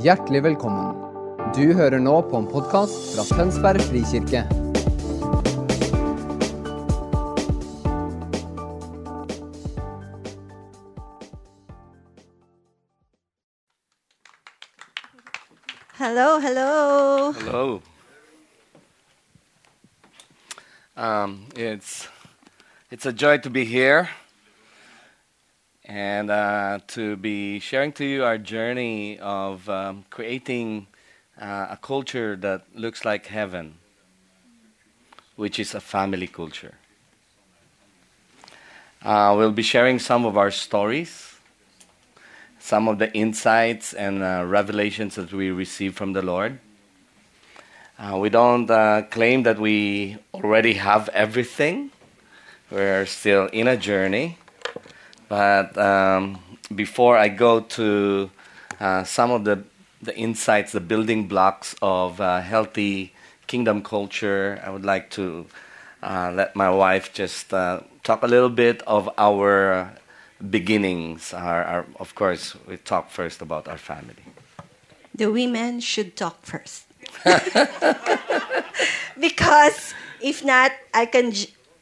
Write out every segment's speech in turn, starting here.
Hjertelig velkommen. Du hører nå på en podkast fra Tønsberg frikirke. Hello, hello. Hello. Um, it's it's a joy to be here and uh, to be sharing to you our journey of um, creating uh, a culture that looks like heaven, which is a family culture. Uh, we'll be sharing some of our stories some of the insights and uh, revelations that we receive from the Lord. Uh, we don't uh, claim that we already have everything. We're still in a journey. But um, before I go to uh, some of the, the insights, the building blocks of uh, healthy kingdom culture, I would like to uh, let my wife just talk a little bit of our beginnings are, are, of course, we talk first about our family. The women should talk first. because if not, I can,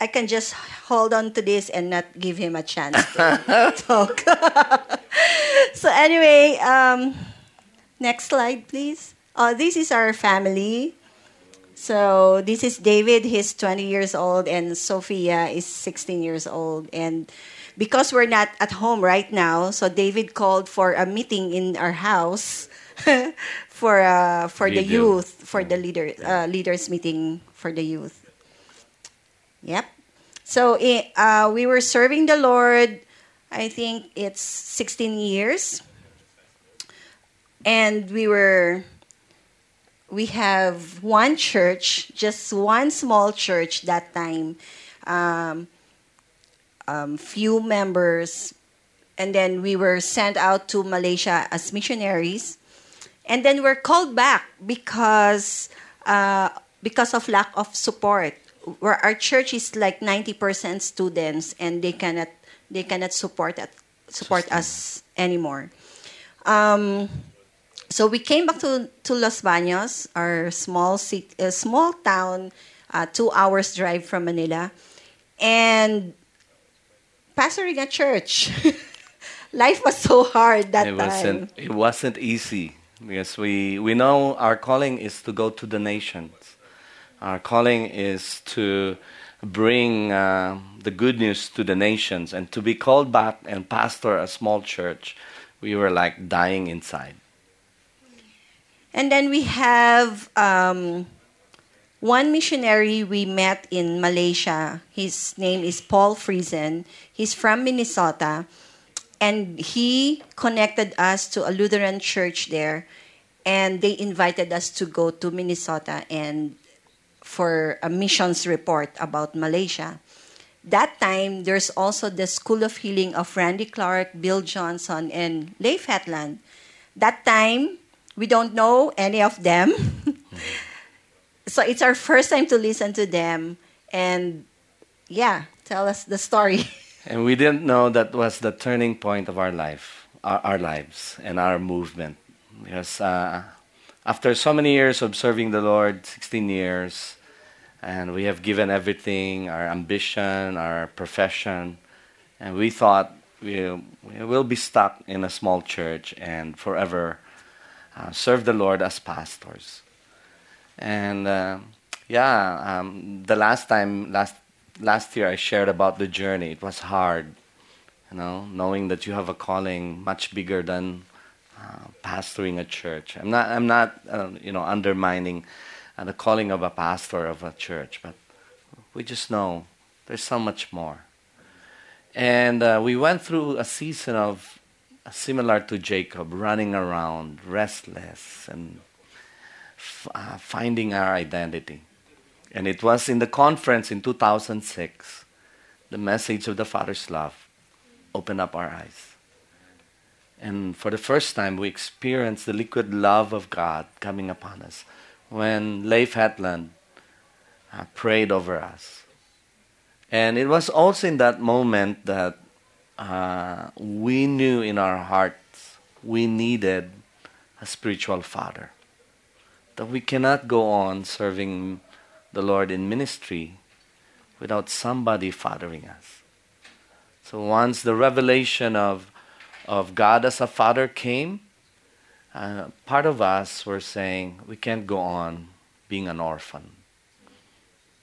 I can just hold on to this and not give him a chance to talk. so, anyway, um, next slide, please. Uh, this is our family. So this is David. He's 20 years old, and Sophia is 16 years old. And because we're not at home right now, so David called for a meeting in our house for uh, for the youth, for the leader uh, leaders meeting for the youth. Yep. So uh, we were serving the Lord. I think it's 16 years, and we were. We have one church, just one small church that time. Um, um, few members, and then we were sent out to Malaysia as missionaries, and then we're called back because uh, because of lack of support. Where our church is like ninety percent students, and they cannot they cannot support it, support us anymore. Um, so we came back to, to Los Baños, our small city, uh, small town, uh, two hours drive from Manila, and pastoring a church. Life was so hard that it time. Wasn't, it wasn't easy because we, we know our calling is to go to the nations. Our calling is to bring uh, the good news to the nations and to be called back and pastor a small church. We were like dying inside. And then we have um, one missionary we met in Malaysia. His name is Paul Friesen. He's from Minnesota. And he connected us to a Lutheran church there. And they invited us to go to Minnesota and for a missions report about Malaysia. That time, there's also the School of Healing of Randy Clark, Bill Johnson, and Leif Hetland. That time, we don't know any of them. so it's our first time to listen to them. And yeah, tell us the story. And we didn't know that was the turning point of our life, our, our lives, and our movement. Because uh, after so many years of serving the Lord, 16 years, and we have given everything our ambition, our profession, and we thought we, we will be stuck in a small church and forever uh, serve the Lord as pastors. And uh, yeah, um, the last time, last last year I shared about the journey. It was hard, you know, knowing that you have a calling much bigger than uh, pastoring a church. I'm not, I'm not, uh, you know, undermining uh, the calling of a pastor of a church, but we just know there's so much more. And uh, we went through a season of similar to Jacob, running around, restless, and f- uh, finding our identity. And it was in the conference in 2006, the message of the Father's love opened up our eyes. And for the first time, we experienced the liquid love of God coming upon us when Leif Hetland uh, prayed over us. And it was also in that moment that uh, we knew in our hearts we needed a spiritual father. That we cannot go on serving the Lord in ministry without somebody fathering us. So once the revelation of, of God as a father came, uh, part of us were saying we can't go on being an orphan,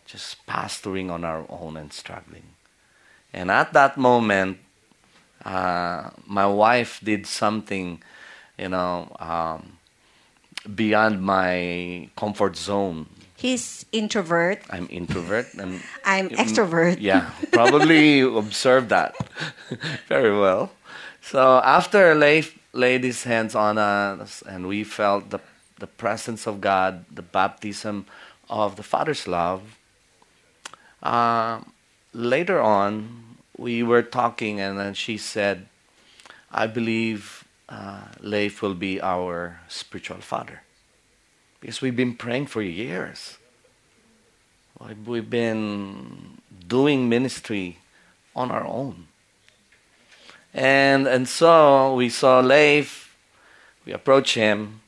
just pastoring on our own and struggling. And at that moment, uh, my wife did something, you know, um, beyond my comfort zone. He's introvert. I'm introvert. and I'm extrovert. Yeah, probably observed that very well. So after Leif laid his hands on us and we felt the, the presence of God, the baptism of the Father's love, uh, later on we were talking and then she said, I believe uh, Leif will be our spiritual father. Because we've been praying for years. We've been doing ministry on our own. And, and so we saw Leif, we approached him,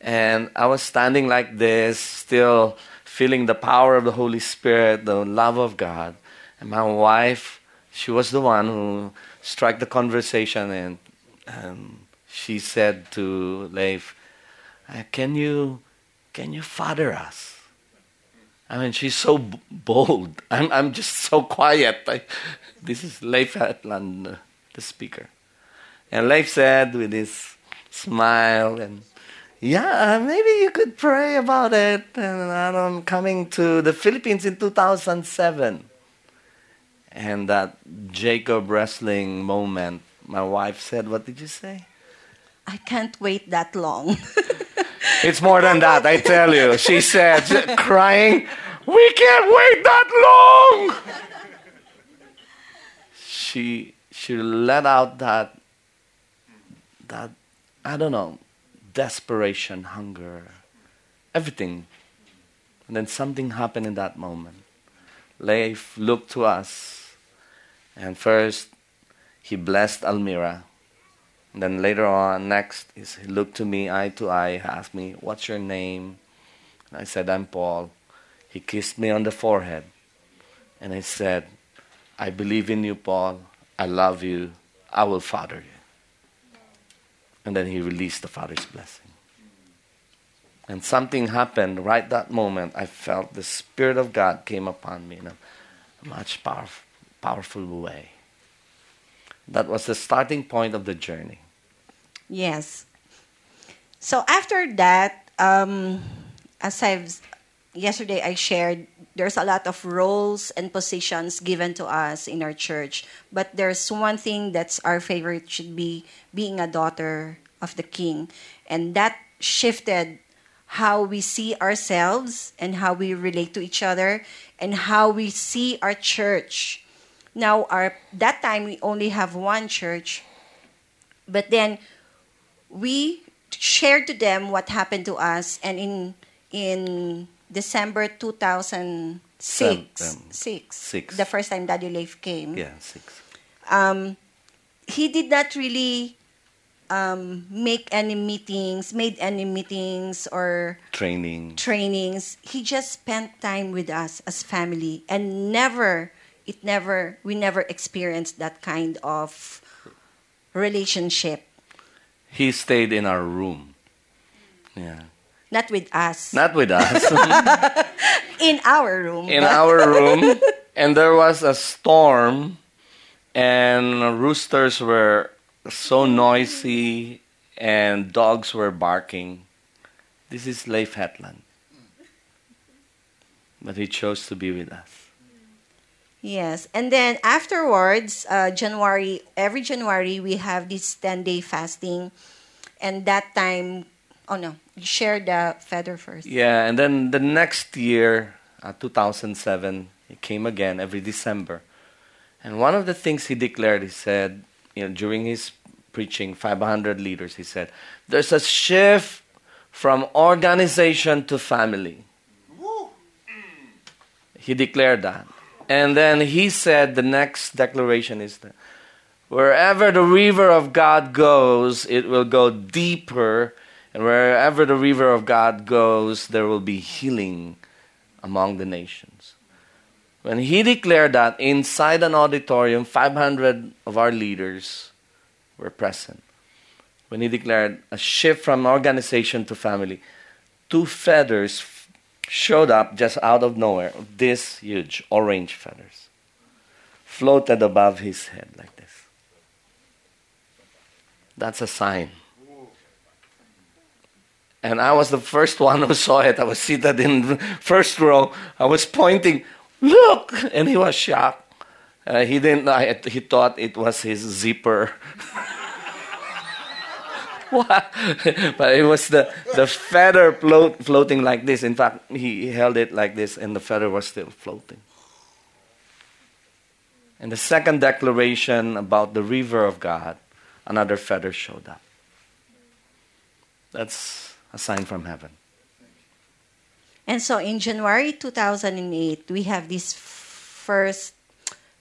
and I was standing like this, still feeling the power of the Holy Spirit, the love of God. And my wife, she was the one who struck the conversation, and, and she said to Leif, uh, "Can you, can you father us?" I mean, she's so bold. I'm, I'm just so quiet. I, this is Leif Hetland, the speaker. And Leif said with his smile and, yeah, maybe you could pray about it. And I'm coming to the Philippines in 2007. And that Jacob wrestling moment, my wife said, what did you say? I can't wait that long. It's more than that, I tell you. She said, crying, We can't wait that long. She she let out that that I don't know, desperation, hunger, everything. And then something happened in that moment. Leif looked to us, and first he blessed Almira. And then later on, next, he looked to me eye to eye, asked me, What's your name? And I said, I'm Paul. He kissed me on the forehead. And I said, I believe in you, Paul. I love you. I will father you. And then he released the Father's blessing. And something happened right that moment. I felt the Spirit of God came upon me in a much powerful, powerful way. That was the starting point of the journey. Yes. So after that, um, as I've yesterday I shared, there's a lot of roles and positions given to us in our church, but there's one thing that's our favorite should be being a daughter of the King, and that shifted how we see ourselves and how we relate to each other and how we see our church. Now, our that time we only have one church, but then we shared to them what happened to us, and in in December 2006, Seven, um, six, six. the first time Daddy Leif came, Yeah, six. um, he did not really um, make any meetings, made any meetings or Training. trainings. He just spent time with us as family, and never, it never, we never experienced that kind of relationship. He stayed in our room. Yeah. Not with us, Not with us. in our room. in our room. And there was a storm, and roosters were so noisy, and dogs were barking. This is Leif Hetland. But he chose to be with us. Yes, and then afterwards, uh, January every January we have this ten day fasting, and that time, oh no, share the feather first. Yeah, and then the next year, uh, 2007, he came again every December. And one of the things he declared, he said, you know, during his preaching, 500 leaders, he said, there's a shift from organization to family. He declared that. And then he said the next declaration is that Wherever the river of God goes, it will go deeper. And wherever the river of God goes, there will be healing among the nations. When he declared that inside an auditorium, 500 of our leaders were present. When he declared a shift from organization to family, two feathers showed up just out of nowhere, this huge orange feathers, floated above his head like this. That's a sign. And I was the first one who saw it. I was seated in the first row. I was pointing, look! And he was shocked. Uh, he didn't. I, he thought it was his zipper. but it was the, the feather float, floating like this. In fact, he held it like this, and the feather was still floating. And the second declaration about the river of God another feather showed up. That's a sign from heaven. And so in January 2008, we have this first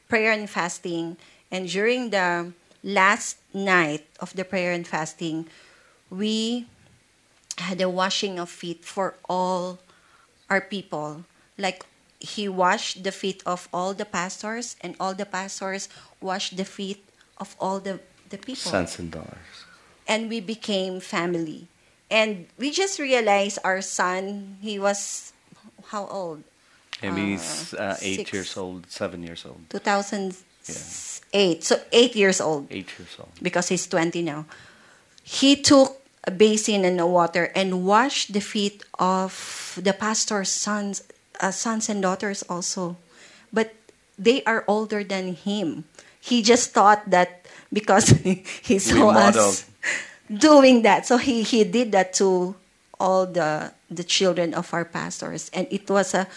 prayer and fasting. And during the last night of the prayer and fasting, we had a washing of feet for all our people. Like he washed the feet of all the pastors, and all the pastors washed the feet of all the the people. Sons and daughters. And we became family. And we just realized our son, he was how old? Uh, he's uh, eight six, years old, seven years old. 2008. Yeah. So eight years old. Eight years old. Because he's 20 now. He took a basin and a water and washed the feet of the pastor's sons, uh, sons and daughters also. But they are older than him. He just thought that because he saw us doing that. So he, he did that to all the the children of our pastors, and it was a.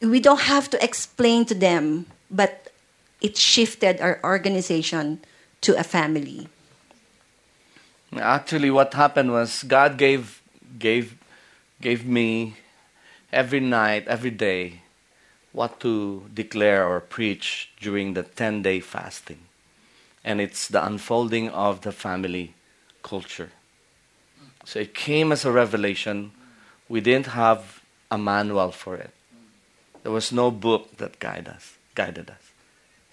We don't have to explain to them, but it shifted our organization to a family. Actually, what happened was God gave gave gave me every night, every day, what to declare or preach during the ten day fasting and it's the unfolding of the family culture. So it came as a revelation. We didn't have a manual for it. There was no book that guide us, guided us.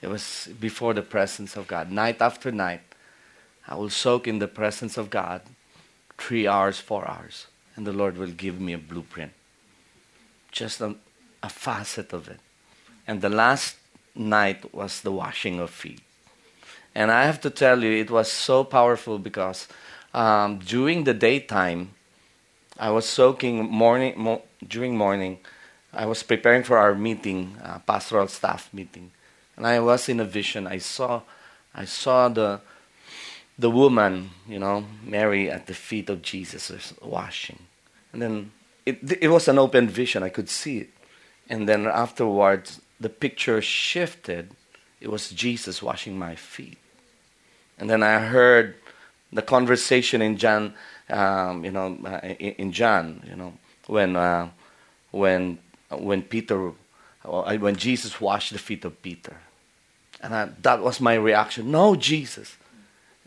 It was before the presence of God. Night after night, I will soak in the presence of God three hours, four hours, and the Lord will give me a blueprint. Just a, a facet of it. And the last night was the washing of feet. And I have to tell you, it was so powerful because um, during the daytime, I was soaking morning mo- during morning. I was preparing for our meeting, uh, pastoral staff meeting, and I was in a vision. I saw, I saw the, the woman, you know, Mary at the feet of Jesus washing, and then it it was an open vision. I could see it, and then afterwards the picture shifted. It was Jesus washing my feet. And then I heard the conversation in John, um, you know, uh, in, John, you know, when uh, when when Peter, when Jesus washed the feet of Peter, and I, that was my reaction. No, Jesus.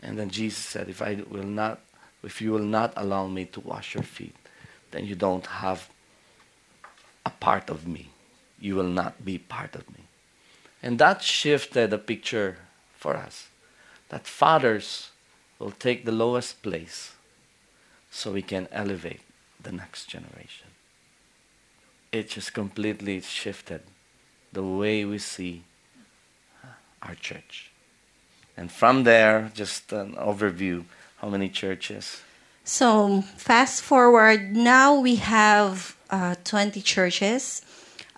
And then Jesus said, "If I will not, if you will not allow me to wash your feet, then you don't have a part of me. You will not be part of me." And that shifted the picture for us that fathers will take the lowest place so we can elevate the next generation. It just completely shifted the way we see our church. And from there, just an overview how many churches? So, fast forward, now we have uh, 20 churches.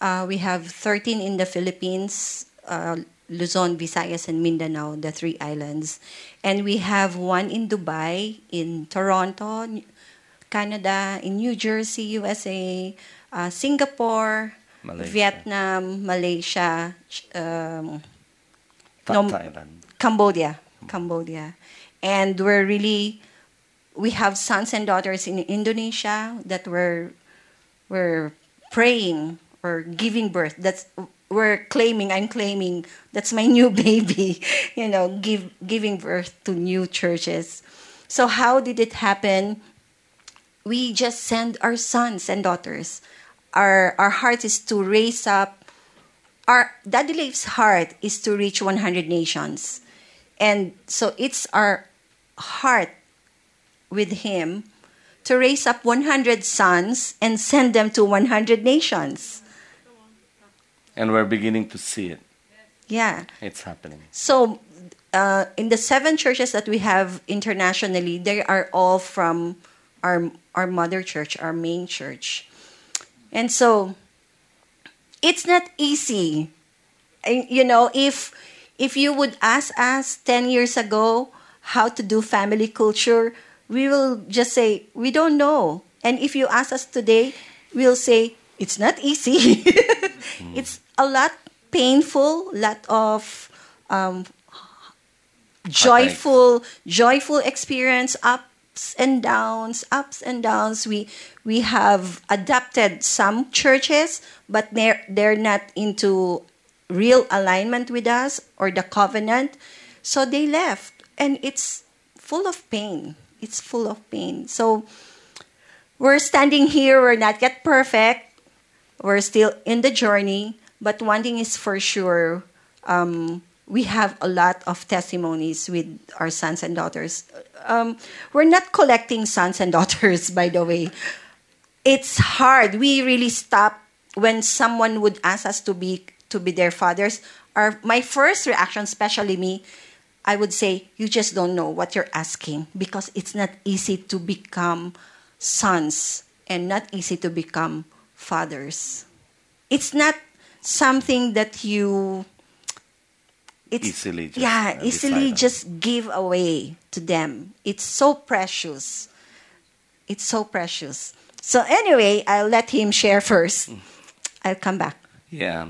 Uh, we have 13 in the Philippines, uh, Luzon, Visayas, and Mindanao, the three islands. And we have one in Dubai, in Toronto, Canada, in New Jersey, USA, uh, Singapore, Malaysia. Vietnam, Malaysia, um, Thailand, Cambodia, Cambodia, and we're really we have sons and daughters in Indonesia that were were praying or giving birth. That's we're claiming, I'm claiming that's my new baby, you know, give, giving birth to new churches. So, how did it happen? We just send our sons and daughters. Our, our heart is to raise up, our Daddy Leif's heart is to reach 100 nations. And so it's our heart with him to raise up 100 sons and send them to 100 nations. And we're beginning to see it. Yeah. It's happening. So, uh, in the seven churches that we have internationally, they are all from our our mother church, our main church, and so it's not easy. And, you know, if if you would ask us ten years ago how to do family culture, we will just say we don't know. And if you ask us today, we'll say it's not easy. it's a lot painful, lot of um, joyful, joyful experience, ups and downs, ups and downs. We we have adapted some churches, but they're they're not into real alignment with us or the covenant, so they left, and it's full of pain. It's full of pain. So we're standing here. We're not yet perfect. We're still in the journey, but one thing is for sure. Um, we have a lot of testimonies with our sons and daughters. Um, we're not collecting sons and daughters, by the way. It's hard. We really stop when someone would ask us to be to be their fathers. Our my first reaction, especially me, I would say, you just don't know what you're asking because it's not easy to become sons and not easy to become fathers. It's not something that you it's Easily just, yeah uh, easily just give away to them it's so precious it's so precious so anyway i'll let him share first i'll come back Yeah.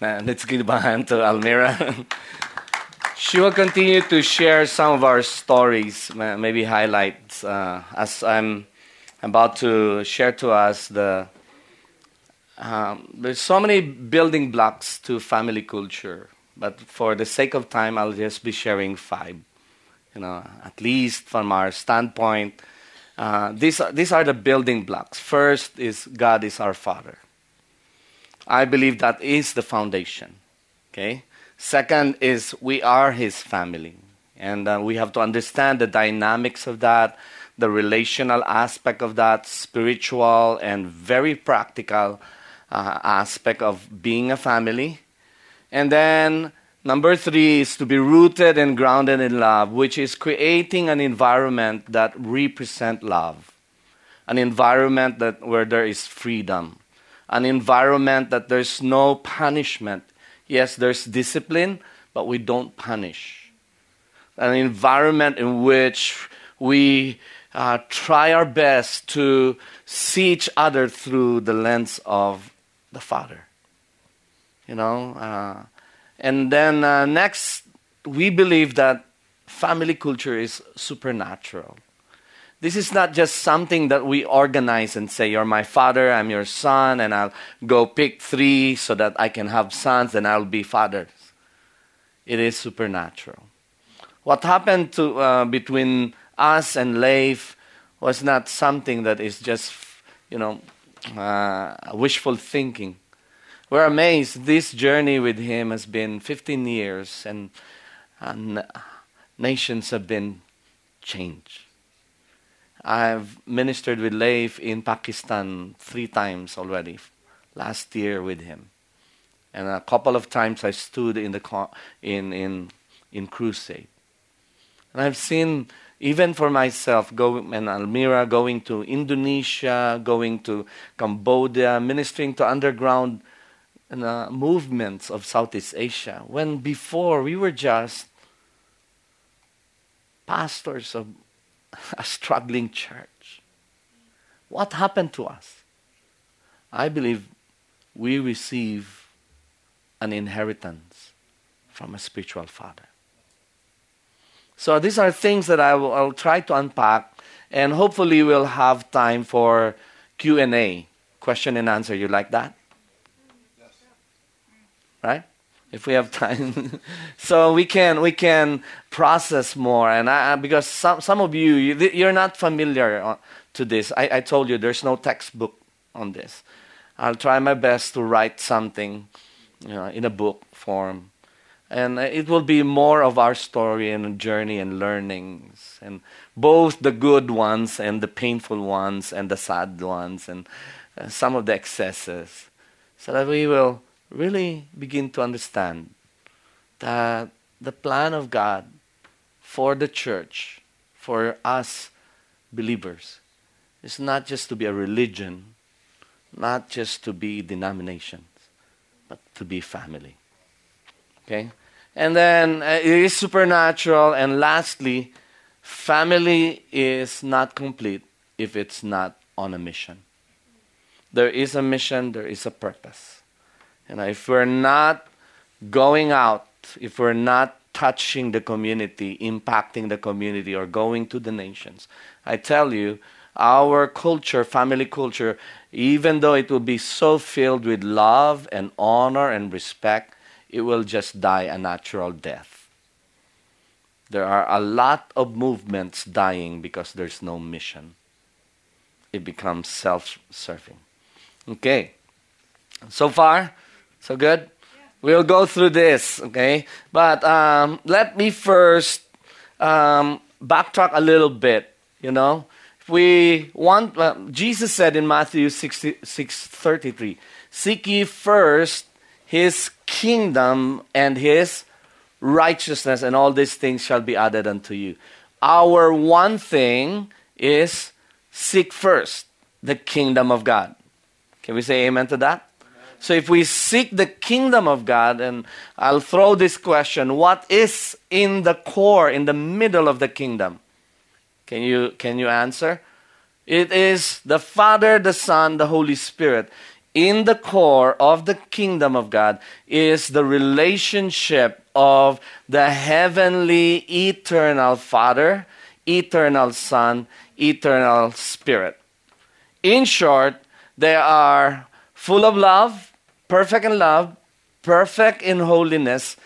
Man, let's give a hand to Almira. she will continue to share some of our stories, maybe highlights, uh, as I'm about to share to us the. Um, there's so many building blocks to family culture, but for the sake of time, I'll just be sharing five. You know, at least from our standpoint, uh, these are, these are the building blocks. First is God is our Father. I believe that is the foundation. Okay. Second is we are His family, and uh, we have to understand the dynamics of that, the relational aspect of that, spiritual and very practical uh, aspect of being a family. And then number three is to be rooted and grounded in love, which is creating an environment that represent love, an environment that where there is freedom, an environment that there's no punishment. Yes, there's discipline, but we don't punish. An environment in which we uh, try our best to see each other through the lens of the Father. You know, uh, and then uh, next, we believe that family culture is supernatural. This is not just something that we organize and say, You're my father, I'm your son, and I'll go pick three so that I can have sons and I'll be fathers. It is supernatural. What happened to, uh, between us and Leif was not something that is just, you know, uh, wishful thinking. We're amazed. This journey with him has been 15 years, and n- nations have been changed. I've ministered with Leif in Pakistan three times already, last year with him, and a couple of times I stood in the in in in crusade, and I've seen even for myself going and Almira going to Indonesia, going to Cambodia, ministering to underground uh, movements of Southeast Asia. When before we were just pastors of a struggling church. What happened to us? I believe we receive an inheritance from a spiritual father. So these are things that I will I'll try to unpack, and hopefully we'll have time for Q and A, question and answer. You like that? Yes. right? If we have time, so we can we can process more. And I, because some some of you you're not familiar to this. I, I told you there's no textbook on this. I'll try my best to write something, you know, in a book form, and it will be more of our story and journey and learnings, and both the good ones and the painful ones and the sad ones and uh, some of the excesses, so that we will really begin to understand that the plan of God for the church, for us believers, is not just to be a religion, not just to be denominations, but to be family. Okay? And then uh, it is supernatural. And lastly, family is not complete if it's not on a mission. There is a mission, there is a purpose. And if we're not going out, if we're not touching the community, impacting the community, or going to the nations, I tell you, our culture, family culture, even though it will be so filled with love and honor and respect, it will just die a natural death. There are a lot of movements dying because there's no mission. It becomes self serving. Okay. So far, so good? Yeah. We'll go through this, okay? But um, let me first um, backtrack a little bit, you know? If we want, uh, Jesus said in Matthew 6, 6 33, Seek ye first his kingdom and his righteousness, and all these things shall be added unto you. Our one thing is seek first the kingdom of God. Can we say amen to that? So if we seek the kingdom of God, and I'll throw this question what is in the core, in the middle of the kingdom? Can you, can you answer? It is the Father, the Son, the Holy Spirit. In the core of the kingdom of God is the relationship of the heavenly, eternal Father, eternal Son, eternal Spirit. In short, they are full of love, perfect in love, perfect in holiness,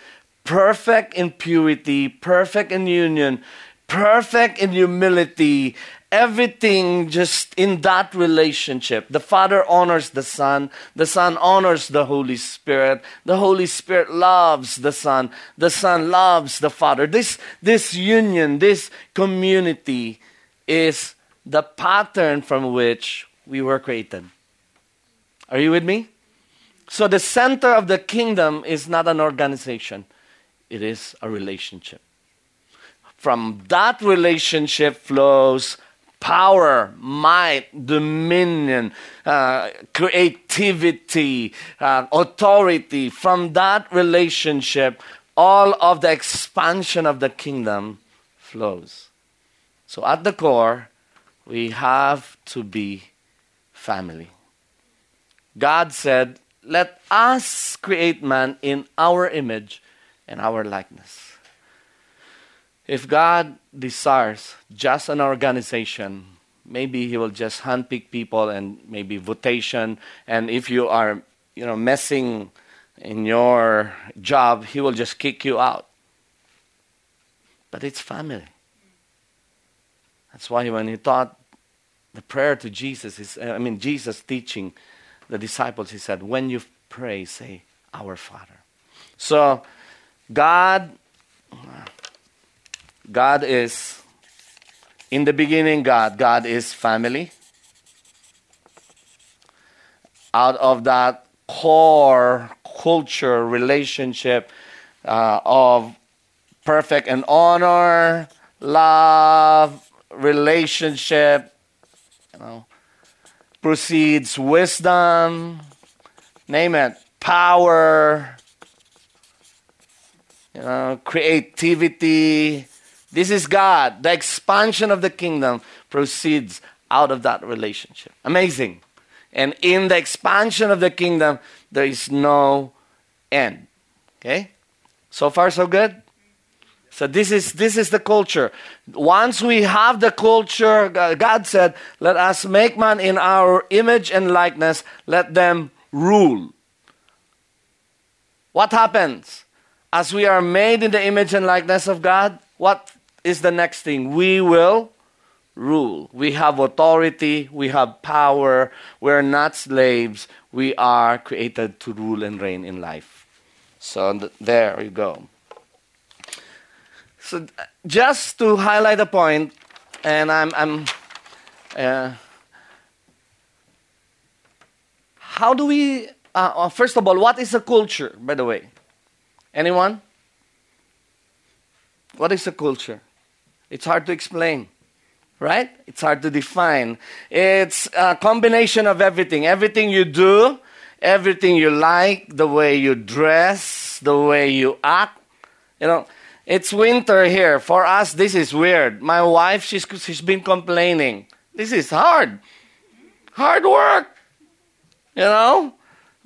perfect in purity, perfect in union, perfect in humility, everything just in that relationship. The Father honors the Son, the Son honors the Holy Spirit, the Holy Spirit loves the Son, the Son loves the Father. This, this union, this community is the pattern from which we were created. Are you with me? So the center of the kingdom is not an organization, it is a relationship. From that relationship flows power, might, dominion, uh, creativity, uh, authority. From that relationship, all of the expansion of the kingdom flows. So at the core, we have to be family. God said, Let us create man in our image and our likeness. If God desires just an organization, maybe He will just handpick people and maybe votation. And if you are, you know, messing in your job, He will just kick you out. But it's family. That's why when He taught the prayer to Jesus, I mean, Jesus teaching, the disciples, he said, When you pray, say, Our Father. So, God, God is, in the beginning, God, God is family. Out of that core culture relationship uh, of perfect and honor, love, relationship, you know, proceeds wisdom, name it, power, you know, creativity. This is God. The expansion of the kingdom proceeds out of that relationship. Amazing. And in the expansion of the kingdom, there is no end. Okay? So far, so good? So this is this is the culture. Once we have the culture, God said, "Let us make man in our image and likeness. Let them rule." what happens? As we are made in the image and likeness of God, what is the next thing? We will rule. We have authority, we have power, we're not slaves, we are created to rule and reign in life. So th- there you go. So just to highlight a point, and I'm, I'm uh, how do we, uh, uh, first of all, what is a culture, by the way? Anyone? What is a culture? It's hard to explain right? It's hard to define. It's a combination of everything. Everything you do, everything you like, the way you dress, the way you act. You know, it's winter here. For us, this is weird. My wife, she's, she's been complaining. This is hard. Hard work. You know?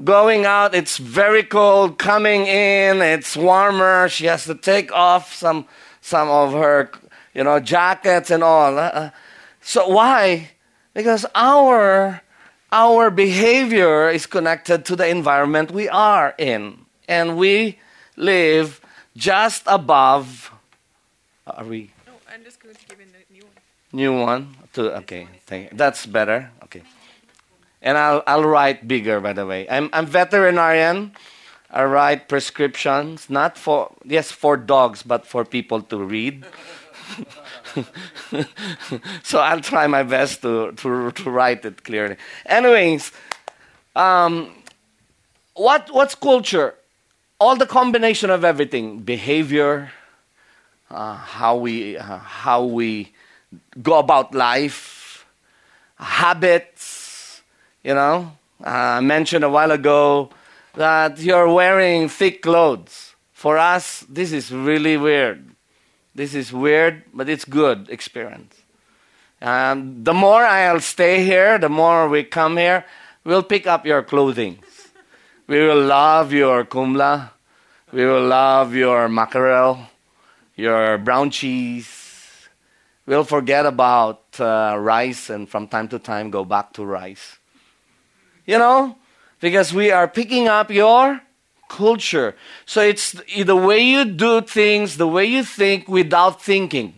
Going out, it's very cold. Coming in, it's warmer. She has to take off some, some of her you know, jackets and all. Uh, uh, so why? Because our our behavior is connected to the environment we are in, and we live just above. Are we? No, I'm just going to give in the new one. New one. To, okay, thank you. that's better. Okay, and I'll I'll write bigger. By the way, I'm I'm veterinarian. I write prescriptions, not for yes for dogs, but for people to read. so I'll try my best to, to, to write it clearly. Anyways, um, what, what's culture? All the combination of everything behavior, uh, how, we, uh, how we go about life, habits. You know, uh, I mentioned a while ago that you're wearing thick clothes. For us, this is really weird this is weird, but it's good experience. Um, the more I'll stay here, the more we come here, we'll pick up your clothing. We will love your kumla. We will love your mackerel, your brown cheese. We'll forget about uh, rice and from time to time go back to rice. You know, because we are picking up your culture. So it's the way you do things, the way you think without thinking.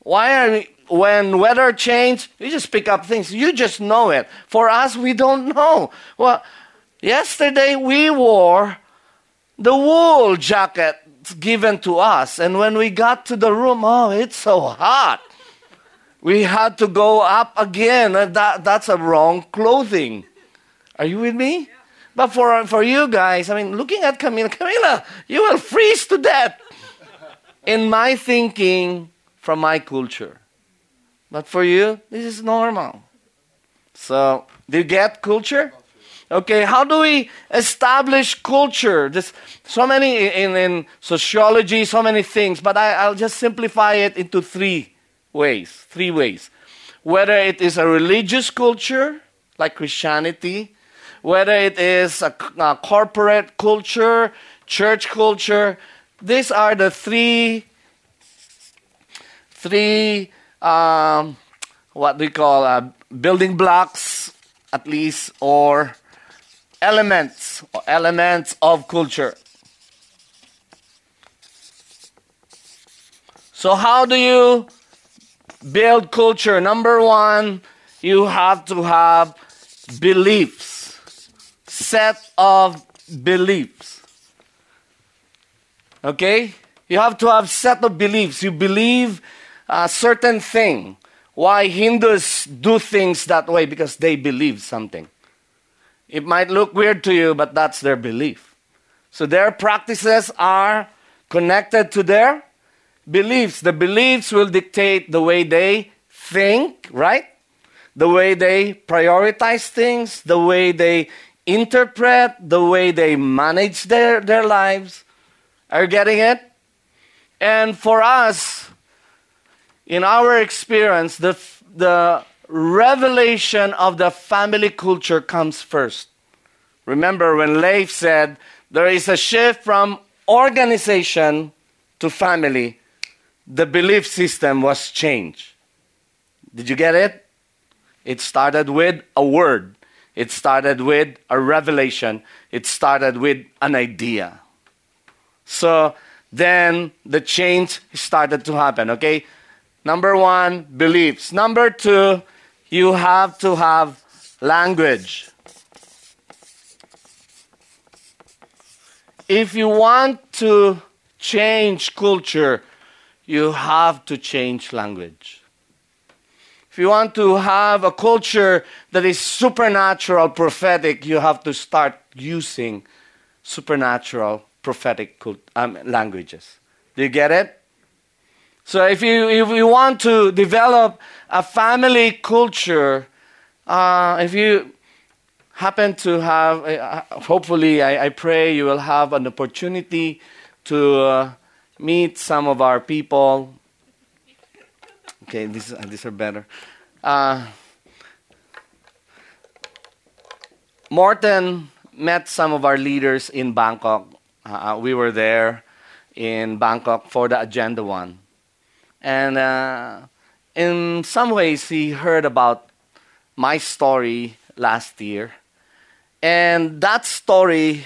Why are we, when weather change, you just pick up things. You just know it. For us, we don't know. Well, yesterday we wore the wool jacket given to us, and when we got to the room, oh, it's so hot. We had to go up again. That, that's a wrong clothing. Are you with me? But for, for you guys, I mean, looking at Camila, Camila, you will freeze to death. In my thinking, from my culture. But for you, this is normal. So, do you get culture? Okay, how do we establish culture? There's so many in, in sociology, so many things, but I, I'll just simplify it into three ways. Three ways. Whether it is a religious culture, like Christianity, whether it is a, a corporate culture, church culture. These are the three, three, um, what we call uh, building blocks, at least, or elements, or elements of culture. So, how do you build culture? Number one, you have to have beliefs set of beliefs. Okay? You have to have set of beliefs. You believe a certain thing. Why Hindus do things that way? Because they believe something. It might look weird to you, but that's their belief. So their practices are connected to their beliefs. The beliefs will dictate the way they think, right? The way they prioritize things, the way they interpret the way they manage their, their lives. Are you getting it? And for us, in our experience, the, the revelation of the family culture comes first. Remember when Leif said there is a shift from organization to family, the belief system was changed. Did you get it? It started with a word. It started with a revelation. It started with an idea. So then the change started to happen, okay? Number one, beliefs. Number two, you have to have language. If you want to change culture, you have to change language. If you want to have a culture that is supernatural, prophetic, you have to start using supernatural, prophetic cult- um, languages. Do you get it? So if you if you want to develop a family culture, uh, if you happen to have, uh, hopefully, I, I, pray you will have an opportunity to uh, meet some of our people. Okay, these, uh, these are better. Uh, Morton met some of our leaders in Bangkok. Uh, we were there in Bangkok for the Agenda One. And uh, in some ways, he heard about my story last year. And that story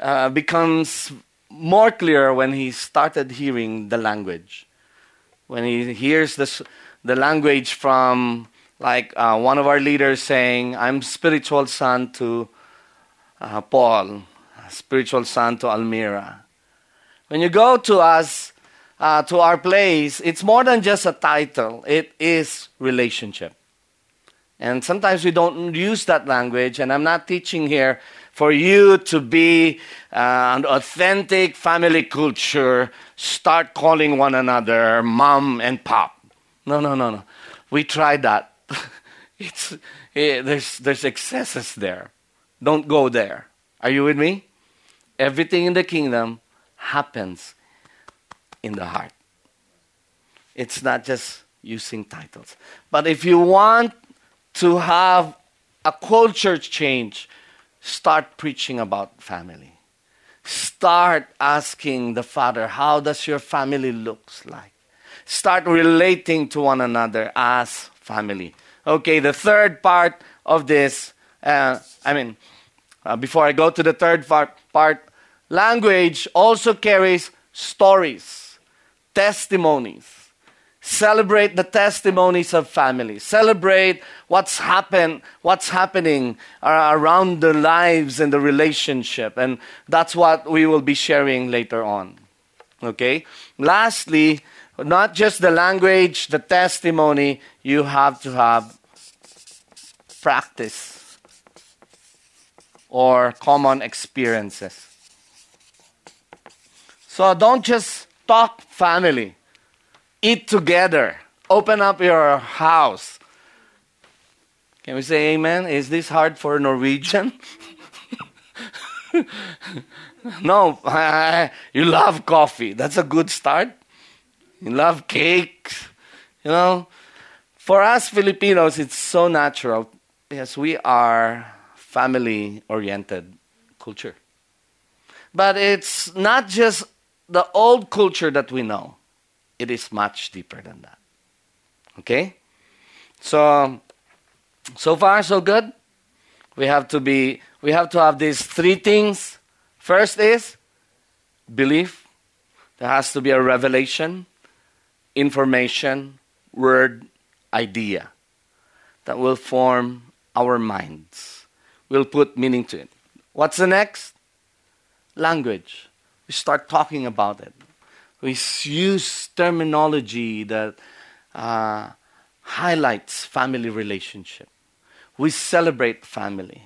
uh, becomes more clear when he started hearing the language. When he hears this, the language from like uh, one of our leaders saying, I'm spiritual son to uh, Paul, spiritual son to Almira. When you go to us, uh, to our place, it's more than just a title, it is relationship. And sometimes we don't use that language, and I'm not teaching here for you to be uh, an authentic family culture, start calling one another mom and pop. No, no, no, no. We tried that. it's, it, there's, there's excesses there. Don't go there. Are you with me? Everything in the kingdom happens in the heart. It's not just using titles. But if you want to have a culture change, start preaching about family. Start asking the Father, how does your family looks like? Start relating to one another as family. Okay, the third part of this, uh, I mean, uh, before I go to the third part, part, language also carries stories, testimonies. Celebrate the testimonies of families. Celebrate what's happened, what's happening around the lives and the relationship. And that's what we will be sharing later on. Okay? Lastly, not just the language, the testimony, you have to have practice or common experiences. So don't just talk family eat together. Open up your house. Can we say amen? Is this hard for a Norwegian? no, you love coffee. That's a good start. You love cakes. You know, for us Filipinos, it's so natural. Yes, we are family oriented culture. But it's not just the old culture that we know it is much deeper than that. Okay? So so far so good. We have to be we have to have these three things. First is belief. There has to be a revelation, information, word, idea that will form our minds. We'll put meaning to it. What's the next? Language. We start talking about it. We use terminology that uh, highlights family relationship. We celebrate family.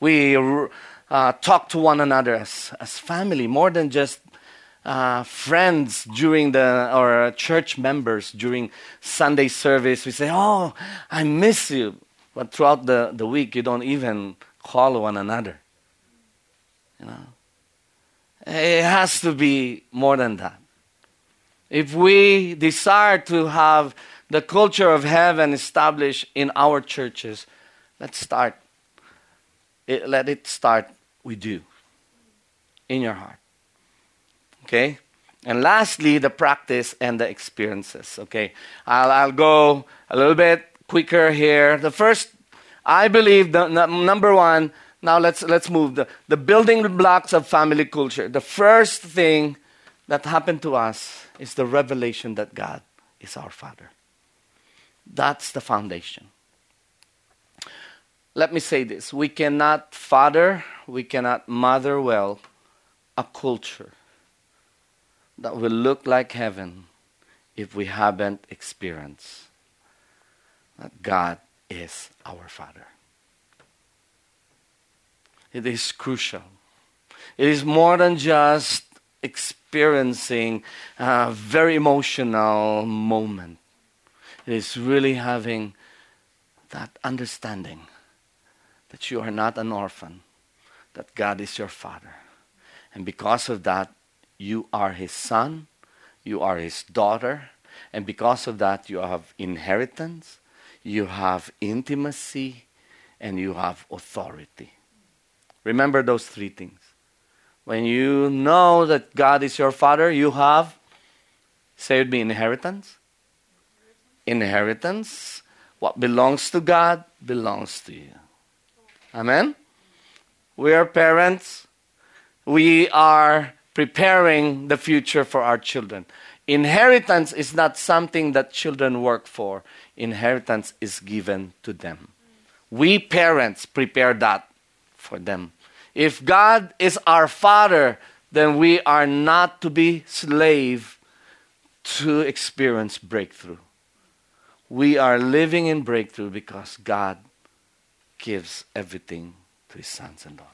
We uh, talk to one another as, as family, more than just uh, friends during the or church members during Sunday service. We say, "Oh, I miss you," but throughout the, the week, you don't even call one another. You know, it has to be more than that. If we desire to have the culture of heaven established in our churches, let's start. It, let it start with you in your heart. Okay? And lastly, the practice and the experiences. Okay? I'll, I'll go a little bit quicker here. The first, I believe, the, number one, Now let's let's move the, the building blocks of family culture. The first thing that happened to us is the revelation that God is our Father. That's the foundation. Let me say this we cannot father, we cannot mother well a culture that will look like heaven if we haven't experienced that God is our Father. It is crucial. It is more than just experiencing a very emotional moment. It is really having that understanding that you are not an orphan, that God is your Father. And because of that, you are His son, you are His daughter, and because of that, you have inheritance, you have intimacy, and you have authority. Remember those three things. When you know that God is your Father, you have, with me, inheritance. Inheritance. What belongs to God belongs to you. Amen? We are parents. We are preparing the future for our children. Inheritance is not something that children work for, inheritance is given to them. We parents prepare that for them. If God is our Father, then we are not to be slave to experience breakthrough. We are living in breakthrough because God gives everything to his sons and daughters.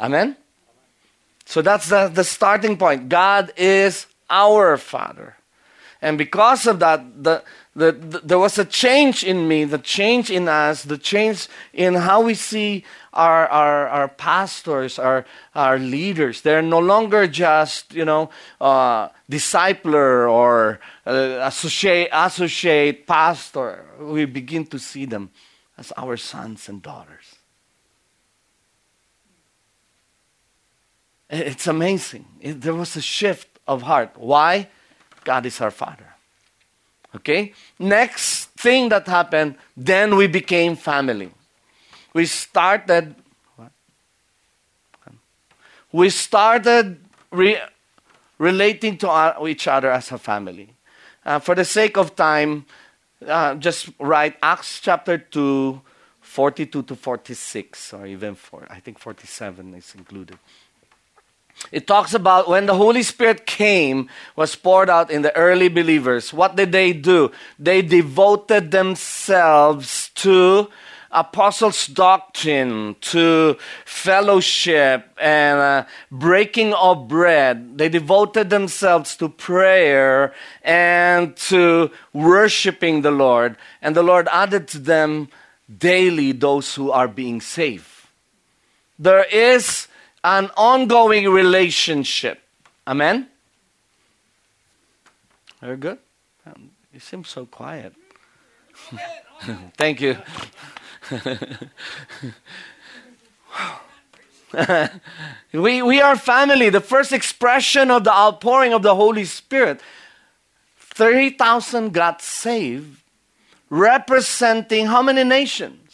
Amen? So that's the, the starting point. God is our Father. And because of that, the, the, the, there was a change in me, the change in us, the change in how we see our, our, our pastors, our, our leaders. They're no longer just, you know, uh, discipler or uh, associate, associate pastor. We begin to see them as our sons and daughters. It's amazing. It, there was a shift of heart. Why? God is our Father. Okay? Next thing that happened, then we became family. We started? We started re- relating to our, each other as a family. Uh, for the sake of time, uh, just write Acts chapter 2, 42 to 46, or even 4, I think 47 is included. It talks about when the Holy Spirit came, was poured out in the early believers. What did they do? They devoted themselves to apostles' doctrine, to fellowship, and uh, breaking of bread. They devoted themselves to prayer and to worshiping the Lord. And the Lord added to them daily those who are being saved. There is an ongoing relationship. Amen? Very good. Um, you seem so quiet. Thank you. we, we are family, the first expression of the outpouring of the Holy Spirit. 30,000 got saved, representing how many nations?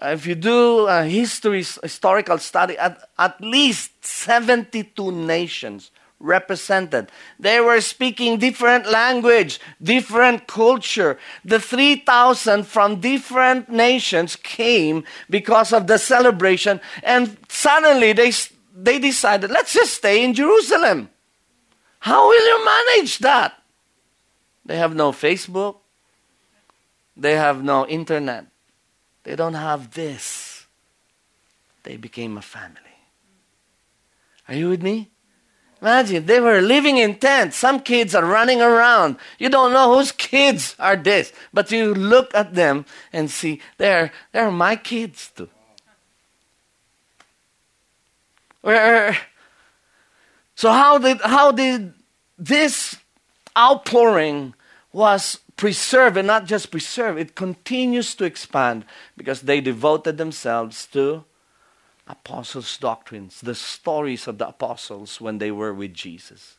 Uh, if you do a history, historical study, at, at least 72 nations represented. They were speaking different language, different culture. The 3,000 from different nations came because of the celebration, and suddenly they, they decided, let's just stay in Jerusalem. How will you manage that? They have no Facebook, they have no internet. They don't have this. They became a family. Are you with me? Imagine they were living in tents. Some kids are running around. You don't know whose kids are this, but you look at them and see they're they're my kids too. Where so how did how did this outpouring was preserve and not just preserve, it continues to expand because they devoted themselves to apostles' doctrines, the stories of the apostles when they were with Jesus.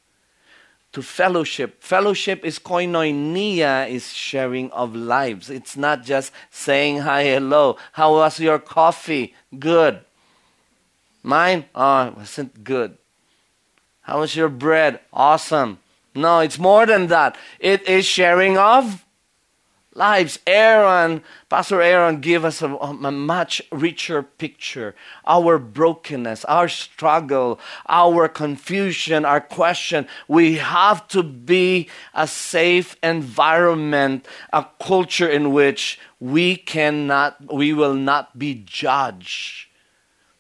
to fellowship. Fellowship is koinonia, is sharing of lives. It's not just saying hi, hello. How was your coffee? Good. Mine? Oh, it wasn't good. How was your bread? Awesome. No, it's more than that. It is sharing of lives. Aaron, Pastor Aaron, gave us a, a, much richer picture. Our brokenness, our struggle, our confusion, our question. We have to be a safe environment, a culture in which we cannot, we will not be judged,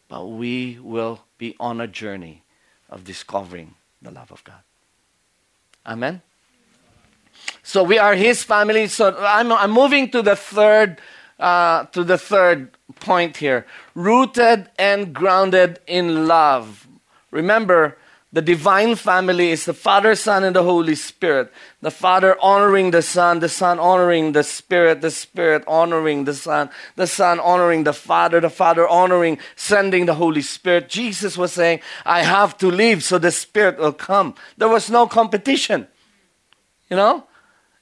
but we will be on a journey of discovering the love of God. Amen. So we are His family. So I'm, I'm moving to the third, uh, to the third point here: rooted and grounded in love. Remember, the divine family is the Father, Son, and the Holy Spirit. The Father honoring the Son, the Son honoring the Spirit, the Spirit honoring the Son, the Son honoring the Father, the Father honoring, sending the Holy Spirit. Jesus was saying, I have to leave so the Spirit will come. There was no competition. You know?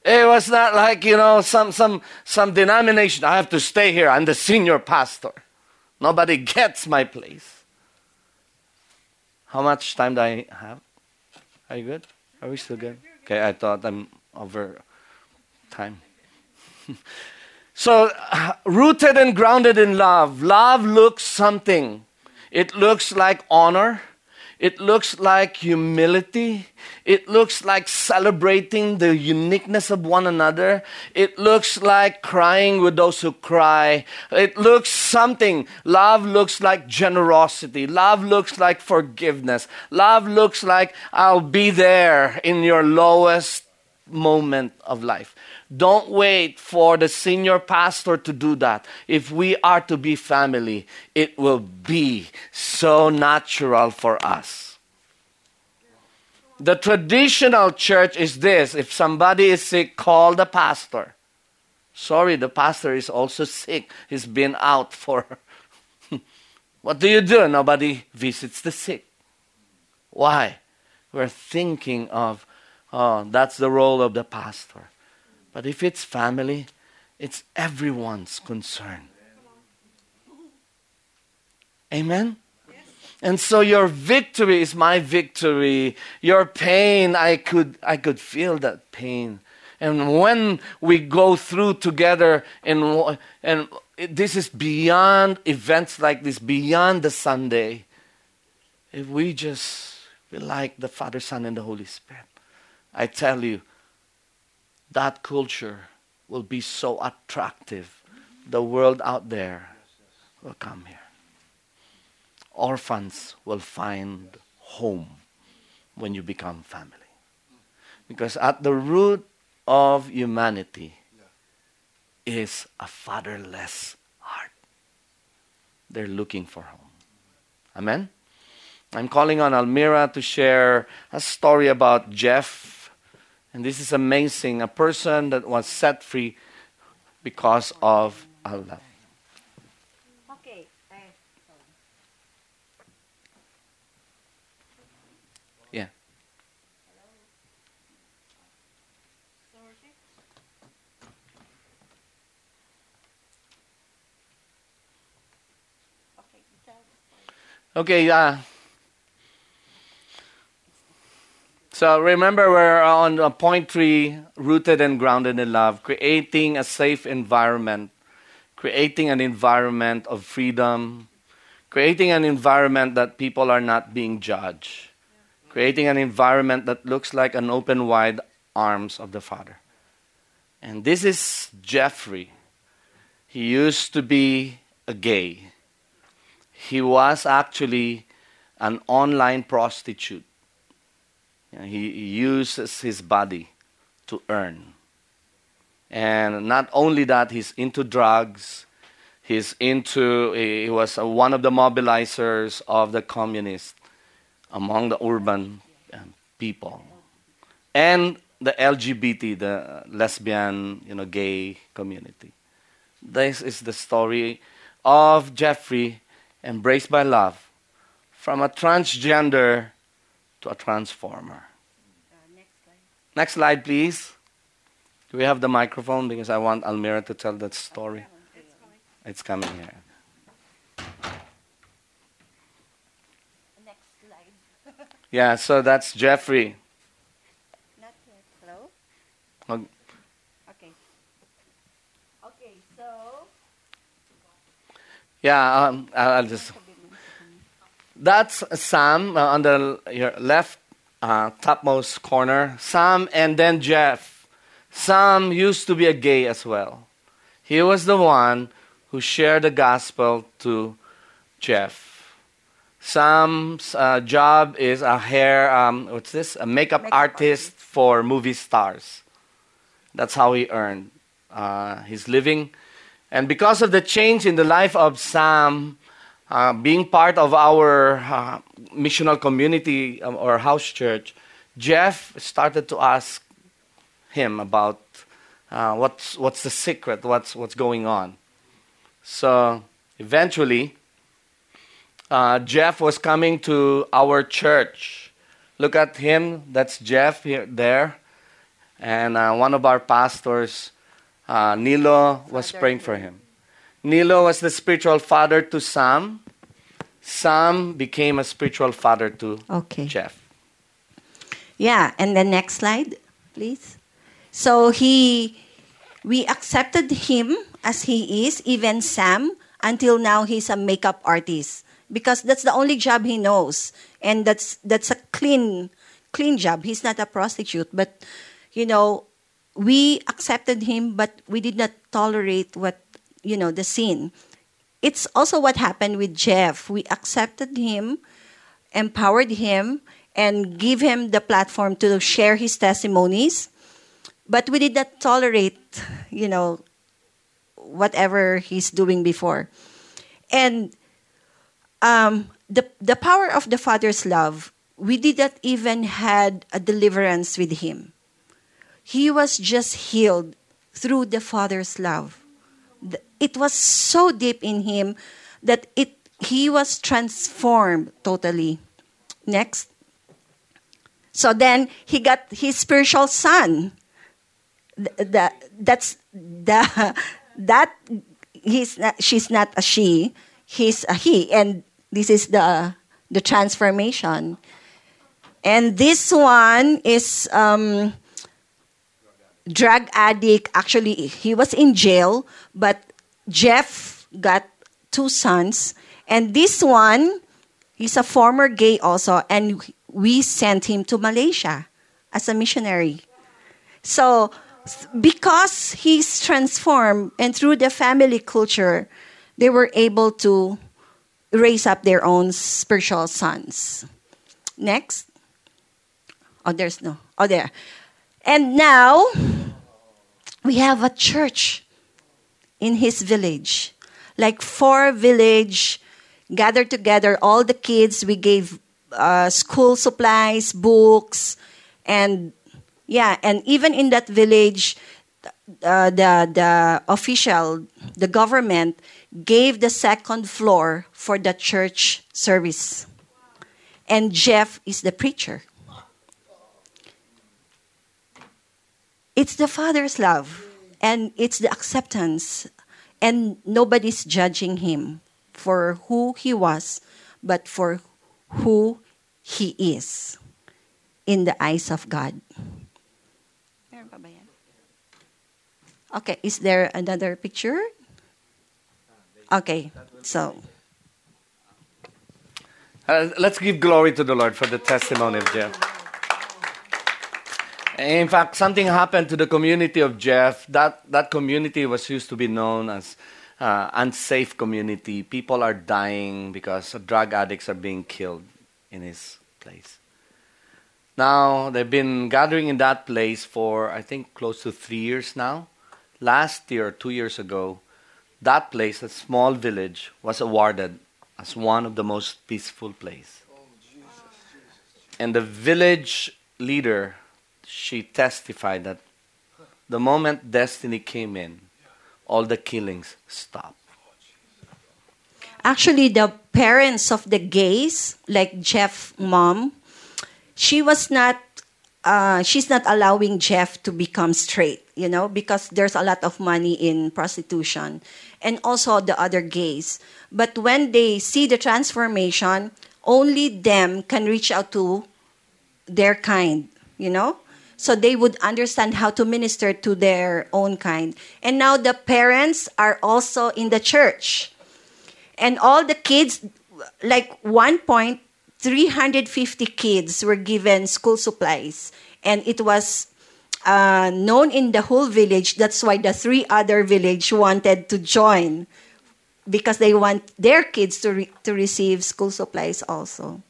It was not like, you know, some, some, some denomination. I have to stay here. I'm the senior pastor. Nobody gets my place. How much time do I have? Are you good? Are we still good? Okay, I thought I'm over time. so, uh, rooted and grounded in love. Love looks something. It looks like honor. It looks like humility. It looks like celebrating the uniqueness of one another. It looks like crying with those who cry. It looks something. Love looks like generosity. Love looks like forgiveness. Love looks like I'll be there in your lowest moment of life. Don't wait for the senior pastor to do that. If we are to be family, it will be so natural for us. The traditional church is this if somebody is sick, call the pastor. Sorry, the pastor is also sick. He's been out for. what do you do? Nobody visits the sick. Why? We're thinking of, oh, that's the role of the pastor. But if it's family, it's everyone's concern. Amen? And so your victory is my victory. Your pain, I could, I could feel that pain. And when we go through together, and, and this is beyond events like this, beyond the Sunday, if we just be like the Father, Son, and the Holy Spirit, I tell you, that culture will be so attractive. The world out there will come here. Orphans will find home when you become family. Because at the root of humanity is a fatherless heart. They're looking for home. Amen? I'm calling on Almira to share a story about Jeff and this is amazing a person that was set free because of Allah. Okay. Yeah. Okay, yeah. Uh, So remember, we're on point three rooted and grounded in love, creating a safe environment, creating an environment of freedom, creating an environment that people are not being judged, creating an environment that looks like an open wide arms of the Father. And this is Jeffrey. He used to be a gay. He was actually an online prostitute he uses his body to earn. And not only that, he's into drugs. He's into, he was one of the mobilizers of the communists among the urban um, people. And the LGBT, the lesbian, you know, gay community. This is the story of Jeffrey, embraced by love, from a transgender to a transformer. Next slide, please. Do we have the microphone? Because I want Almira to tell that story. It's coming here. Next slide. Yeah, so that's Jeffrey. Not yet. Hello? Oh, Okay. Okay, so Yeah, um, I'll I'll just. That's Sam uh, on the your left uh, topmost corner. Sam and then Jeff. Sam used to be a gay as well. He was the one who shared the gospel to Jeff. Sam's uh, job is a hair, um, what's this? A makeup, Makeup artist for movie stars. That's how he earned uh, his living. And because of the change in the life of Sam, uh, being part of our uh, missional community um, or house church, Jeff started to ask him about uh, what's, what's the secret, what's, what's going on. So eventually, uh, Jeff was coming to our church. Look at him, that's Jeff here, there. And uh, one of our pastors, uh, Nilo, was praying for him. Nilo was the spiritual father to Sam. Sam became a spiritual father to Okay. Jeff. Yeah, and the next slide, please. So he, we accepted him as he is, even Sam. Until now, he's a makeup artist because that's the only job he knows, and that's that's a clean, clean job. He's not a prostitute, but you know, we accepted him, but we did not tolerate what you know the scene. It's also what happened with Jeff. We accepted him, empowered him and give him the platform to share his testimonies but we did not tolerate you know whatever he's doing before and um, the, the power of the father's love we did not even had a deliverance with him he was just healed through the father's love it was so deep in him that it he was transformed totally next so then he got his spiritual son. Th- The, that's the that he's not, she's not a she, he's a he, and this is the the transformation. And this one is um, drug addict. Actually, he was in jail, but Jeff got two sons, and this one He's a former gay also, and we sent him to Malaysia as a missionary. So, because he's transformed and through the family culture, they were able to raise up their own spiritual sons. Next. Oh, there's no. Oh, there. And now, we have a church in his village. Like four village gathered together, all the kids, we gave uh, school supplies, books, and yeah, and even in that village, uh, the the official, the government gave the second floor for the church service, and Jeff is the preacher. It's the Father's love, and it's the acceptance, and nobody's judging him for who he was, but for who he is in the eyes of God. Okay, is there another picture? Okay, so Uh, let's give glory to the Lord for the testimony of Jeff. In fact, something happened to the community of Jeff. That, that community was used to be known as uh, unsafe community. People are dying because drug addicts are being killed in his place. Now, they've been gathering in that place for, I think, close to three years now. Last year, two years ago, that place, a small village, was awarded as one of the most peaceful place. And the village leader, she testified that the moment destiny came in, all the killings stopped. actually the parents of the gays, like Jeff mom, she was not uh, she's not allowing Jeff to become straight, you know, because there's a lot of money in prostitution and also the other gays. But when they see the transformation, only them can reach out to their kind, you know? So they would understand how to minister to their own kind. And now the parents are also in the church. And all the kids, like one point, 350 kids were given school supplies. And it was uh, known in the whole village. That's why the three other village wanted to join because they want their kids to, re- to receive school supplies also.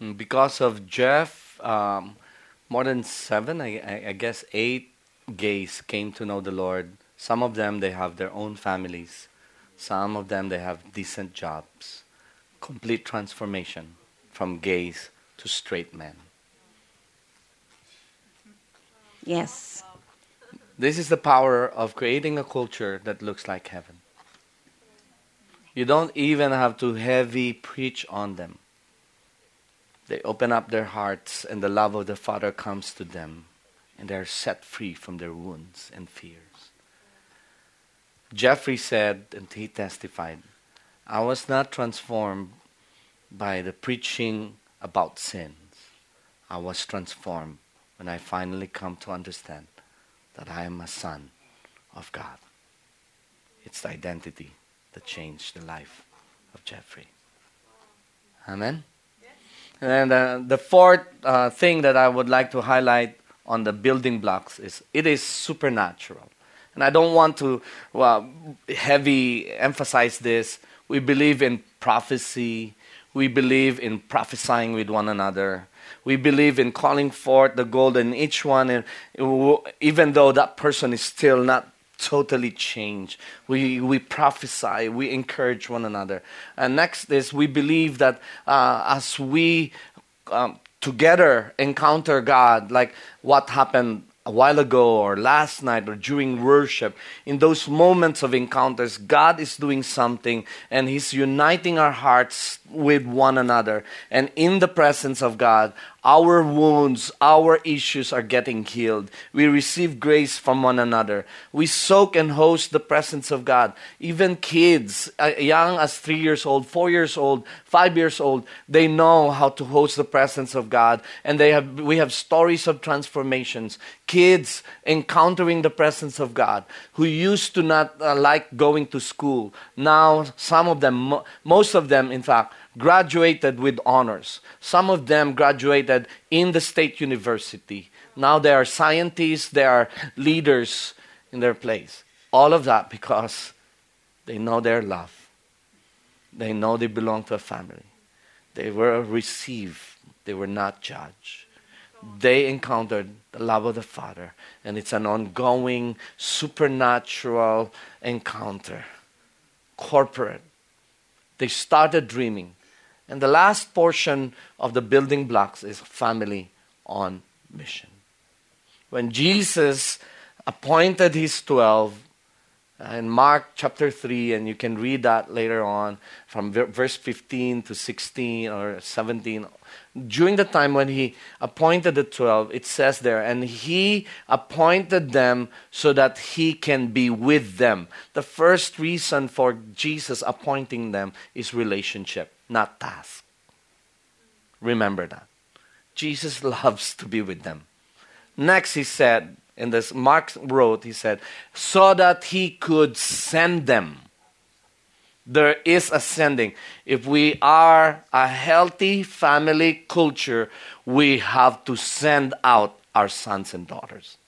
Mm, Because of Jeff, um, more than seven, I, I, I guess eight gays came to know the Lord. Some of them, they have their own families. Some of them, they have decent jobs. Complete transformation from gays to straight men. Yes. This is the power of creating a culture that looks like heaven. You don't even have to heavy preach on them. They open up their hearts, and the love of the Father comes to them, and they're set free from their wounds and fears. Jeffrey said, and he testified, I was not transformed by the preaching about sins. I was transformed when I finally come to understand that I am a son of God. It's the identity that changed the life of Jeffrey. Amen? And uh, the fourth uh, thing that I would like to highlight on the building blocks is it is supernatural. And I don't want to well, heavy emphasize this. We believe in prophecy. We believe in prophesying with one another. We believe in calling forth the gold in each one, and even though that person is still not totally change. We, we prophesy, we encourage one another. And next is we believe that uh, as we um, together encounter God, like what happened a while ago or last night or during worship, in those moments of encounters, God is doing something and He's uniting our hearts with one another. And in the presence of God, our wounds, our issues are getting healed. We receive grace from one another. We soak and host the presence of God. Even kids, uh, young as three years old, four years old, five years old, they know how to host the presence of God. And they have, we have stories of transformations. Kids encountering the presence of God who used to not uh, like going to school. Now, some of them, mo- most of them, in fact, graduated with honors. Some of them graduated in the state university. Now they are scientists, they are leaders in their place. All of that because they know their love. They know they belong to a family. They were received, they were not judged. They encountered the love of the Father, and it's an ongoing supernatural encounter, corporate. They started dreaming. And the last portion of the building blocks is family on mission. When Jesus appointed his 12 uh, in Mark chapter 3, and you can read that later on from ver- verse 15 to 16 or 17. During the time when he appointed the 12, it says there, and he appointed them so that he can be with them. The first reason for Jesus appointing them is relationship not task. Remember that. Jesus loves to be with them. Next, he said, in this Mark wrote, he said, so that he could send them. There is ascending. If we are a healthy family culture, we have to send out our sons and daughters.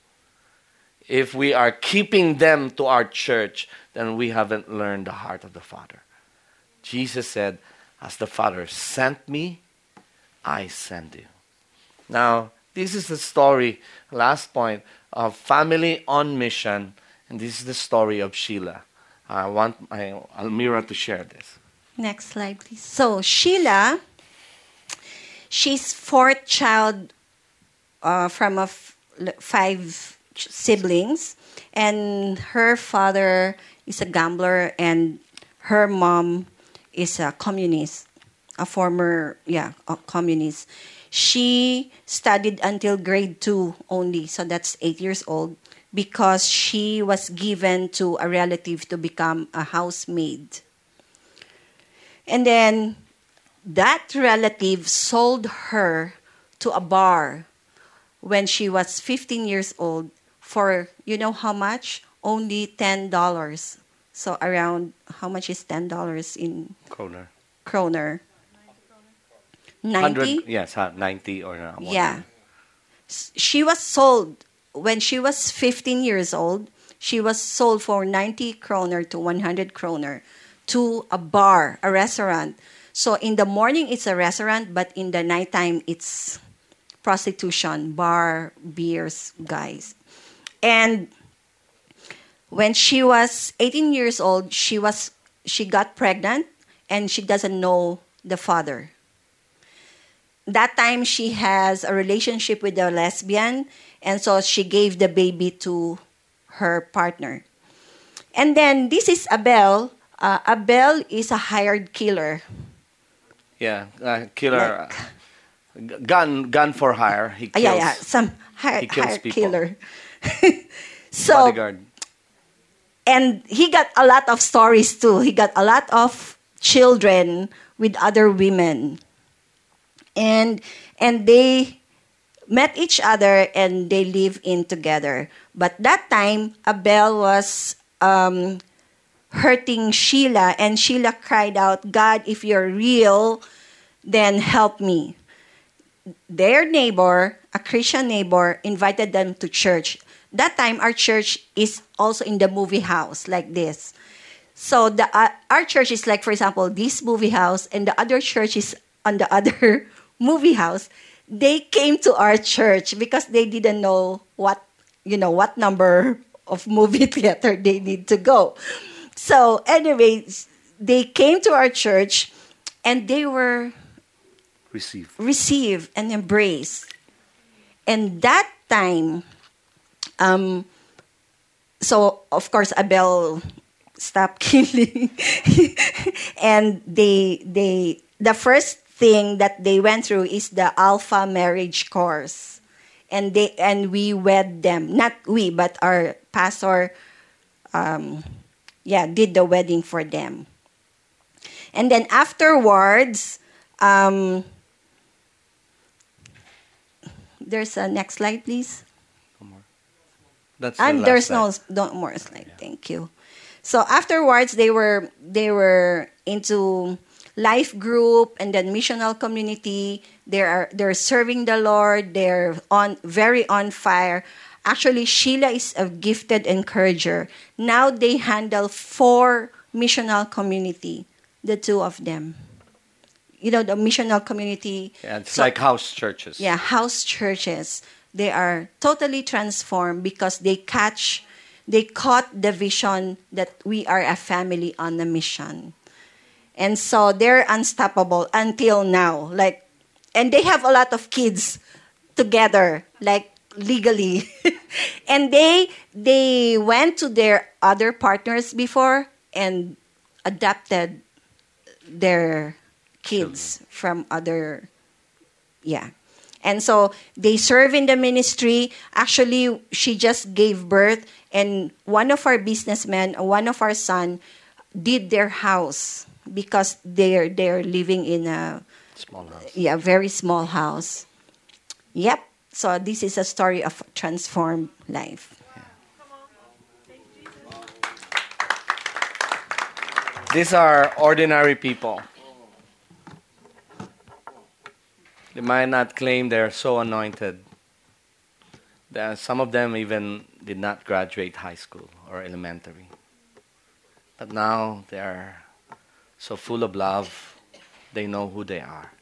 If we are keeping them to our church, then we haven't learned the heart of the Father. Jesus said, as the Father sent me, I send you. Now, this is the story, last point, of family on mission, and this is the story of Sheila. I want my Almira to share this. Next slide, please. So Sheila, she's fourth child uh, from a f- five siblings, and her father is a gambler, and her mom is a communist, a former yeah a communist. She studied until grade two only, so that's eight years old, because she was given to a relative to become a housemaid. And then that relative sold her to a bar when she was 15 years old for, you know how much? Only $10. So around, how much is $10 in Kroner. kroner? 100, 90? yes, 90 or uh, one Yeah. She was sold when she was 15 years old. She was sold for 90 kroner to 100 kroner to a bar, a restaurant. So in the morning it's a restaurant, but in the nighttime it's prostitution, bar, beers, guys. And when she was 18 years old, she was she got pregnant and she doesn't know the father that time she has a relationship with a lesbian and so she gave the baby to her partner and then this is abel uh, abel is a hired killer Yeah, uh, killer. uh, gun, gun for hire. He Uh, kills yeah yeah some hired, he kills hired people. killer so bodyguard. and he got a lot of stories too. He got a lot of children with other women, and and they met each other and they live in together. But that time, Abel was um, hurting Sheila, and Sheila cried out, "God, if you're real, then help me." their neighbor, a Christian neighbor, invited them to church. That time, our church is also in the movie house, like this. So the uh, our church is like, for example, this movie house, and the other church is on the other movie house. They came to our church because they didn't know what you know what number of movie theater they need to go. So, anyways, they came to our church, and they were Receive. receive and embrace. And that time, um, so of course Abel stopped killing, and they they the first thing that they went through is the alpha marriage course, and they and we wed them. Not we, but our pastor, um, yeah, did the wedding for them. And then afterwards, um, there's a next slide, please. That's the there's slide. no no more slide. Thank you. So afterwards, they were they were into life group and then missional community. They are they're serving the Lord. They're on very on fire. Actually, Sheila is a gifted encourager. Now they handle four missional community, the two of them. You know the missional community. Yeah, it's So- like house churches. yeah, house churches, they are totally transformed because they catch, they caught the vision that we are a family on a mission. And so they're unstoppable until now. Like, and they have a lot of kids together, like legally. and they they went to their other partners before and adopted their kids from other yeah. And so they serve in the ministry. Actually, she just gave birth, and one of our businessmen, one of our son, did their house because they're they're living in a Small house. yeah very small house. Yep. So this is a story of transformed life. These are ordinary people. They might not claim they're so anointed. There- Some of them even did not graduate high school or elementary. But now they are so full of love, they know who they are.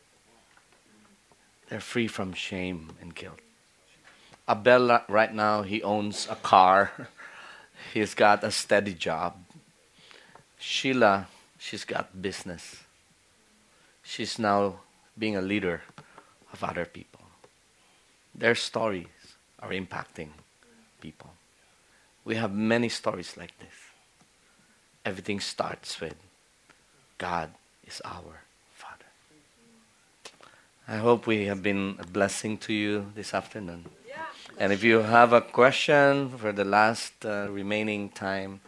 They're free from shame and guilt. Abella, right now, he owns a car. He's got a steady job. Sheila, she's got business. She's now being a leader of other people. Their stories are impacting people. We have many stories like this. Everything starts with God is our Father. I hope we have been a blessing to you this afternoon. And if you have a question for the last uh, remaining time,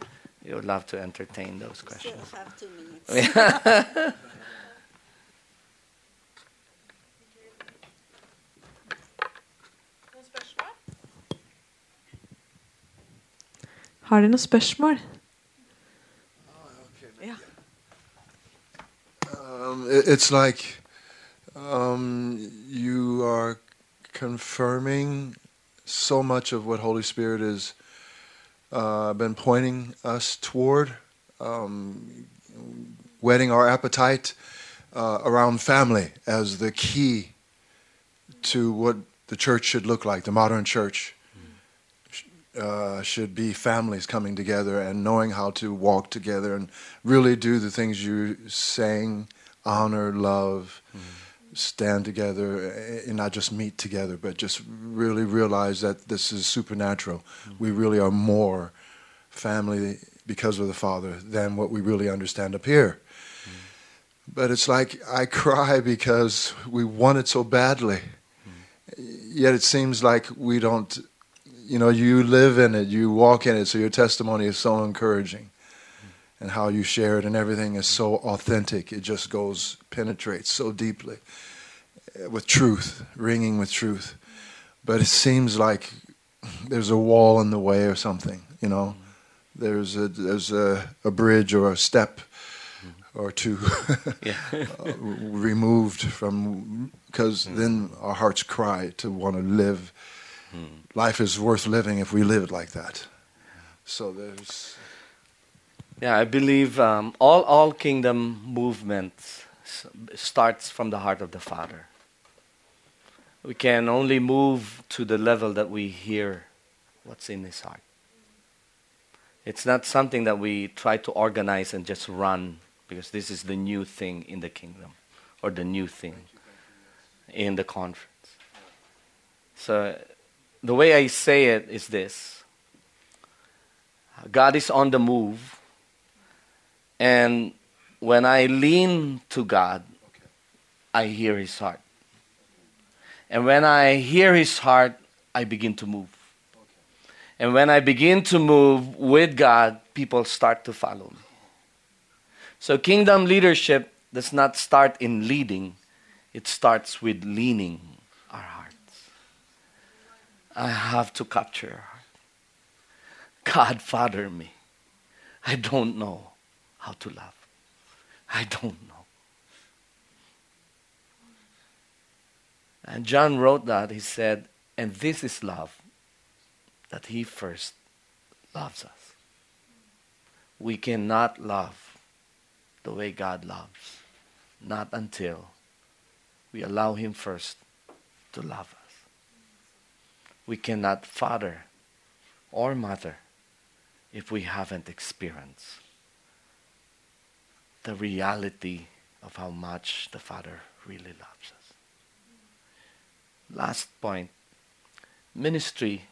we would love to entertain those Still questions. have two minutes. Noen spørsmål? Har dere noen spørsmål? Um, it- it's like um, you are confirming so much of what Holy Spirit has uh, been pointing us toward, um, whetting our appetite uh, around family as the key to what the church should look like, the modern church. Uh, should be families coming together and knowing how to walk together and really do the things you're saying honor, love, mm-hmm. stand together, eh, and not just meet together, but just really realize that this is supernatural. Mm-hmm. We really are more family because of the Father than what we really understand up here. Mm-hmm. But it's like I cry because we want it so badly. Yet it seems like we don't, you know, you live in it, you walk in it, so your testimony is so encouraging and how you share it and everything is so authentic. It just goes, penetrates so deeply with truth, ringing with truth. But it seems like there's a wall in the way or something, you know. There's a, there's a, a bridge or a step or two uh, removed from, because then our hearts cry to want to live. Life is worth living if we live it like that. So there's. Yeah, I believe um, all all kingdom movements starts from the heart of the Father. We can only move to the level that we hear what's in His heart. It's not something that we try to organize and just run because this is the new thing in the kingdom or the new thing in the conference. So the way I say it is this God is on the move. And when I lean to God, I hear His heart. And when I hear His heart, I begin to move. And when I begin to move with God, people start to follow me. So, kingdom leadership does not start in leading, it starts with leaning our hearts. I have to capture your heart. God, Father me. I don't know how to love. I don't know. And John wrote that. He said, and this is love, that he first loves us. We cannot love the way God loves, not until we allow him first to love us. We cannot father or mother if we haven't experienced the reality of how much the Father really loves us. Last point ministry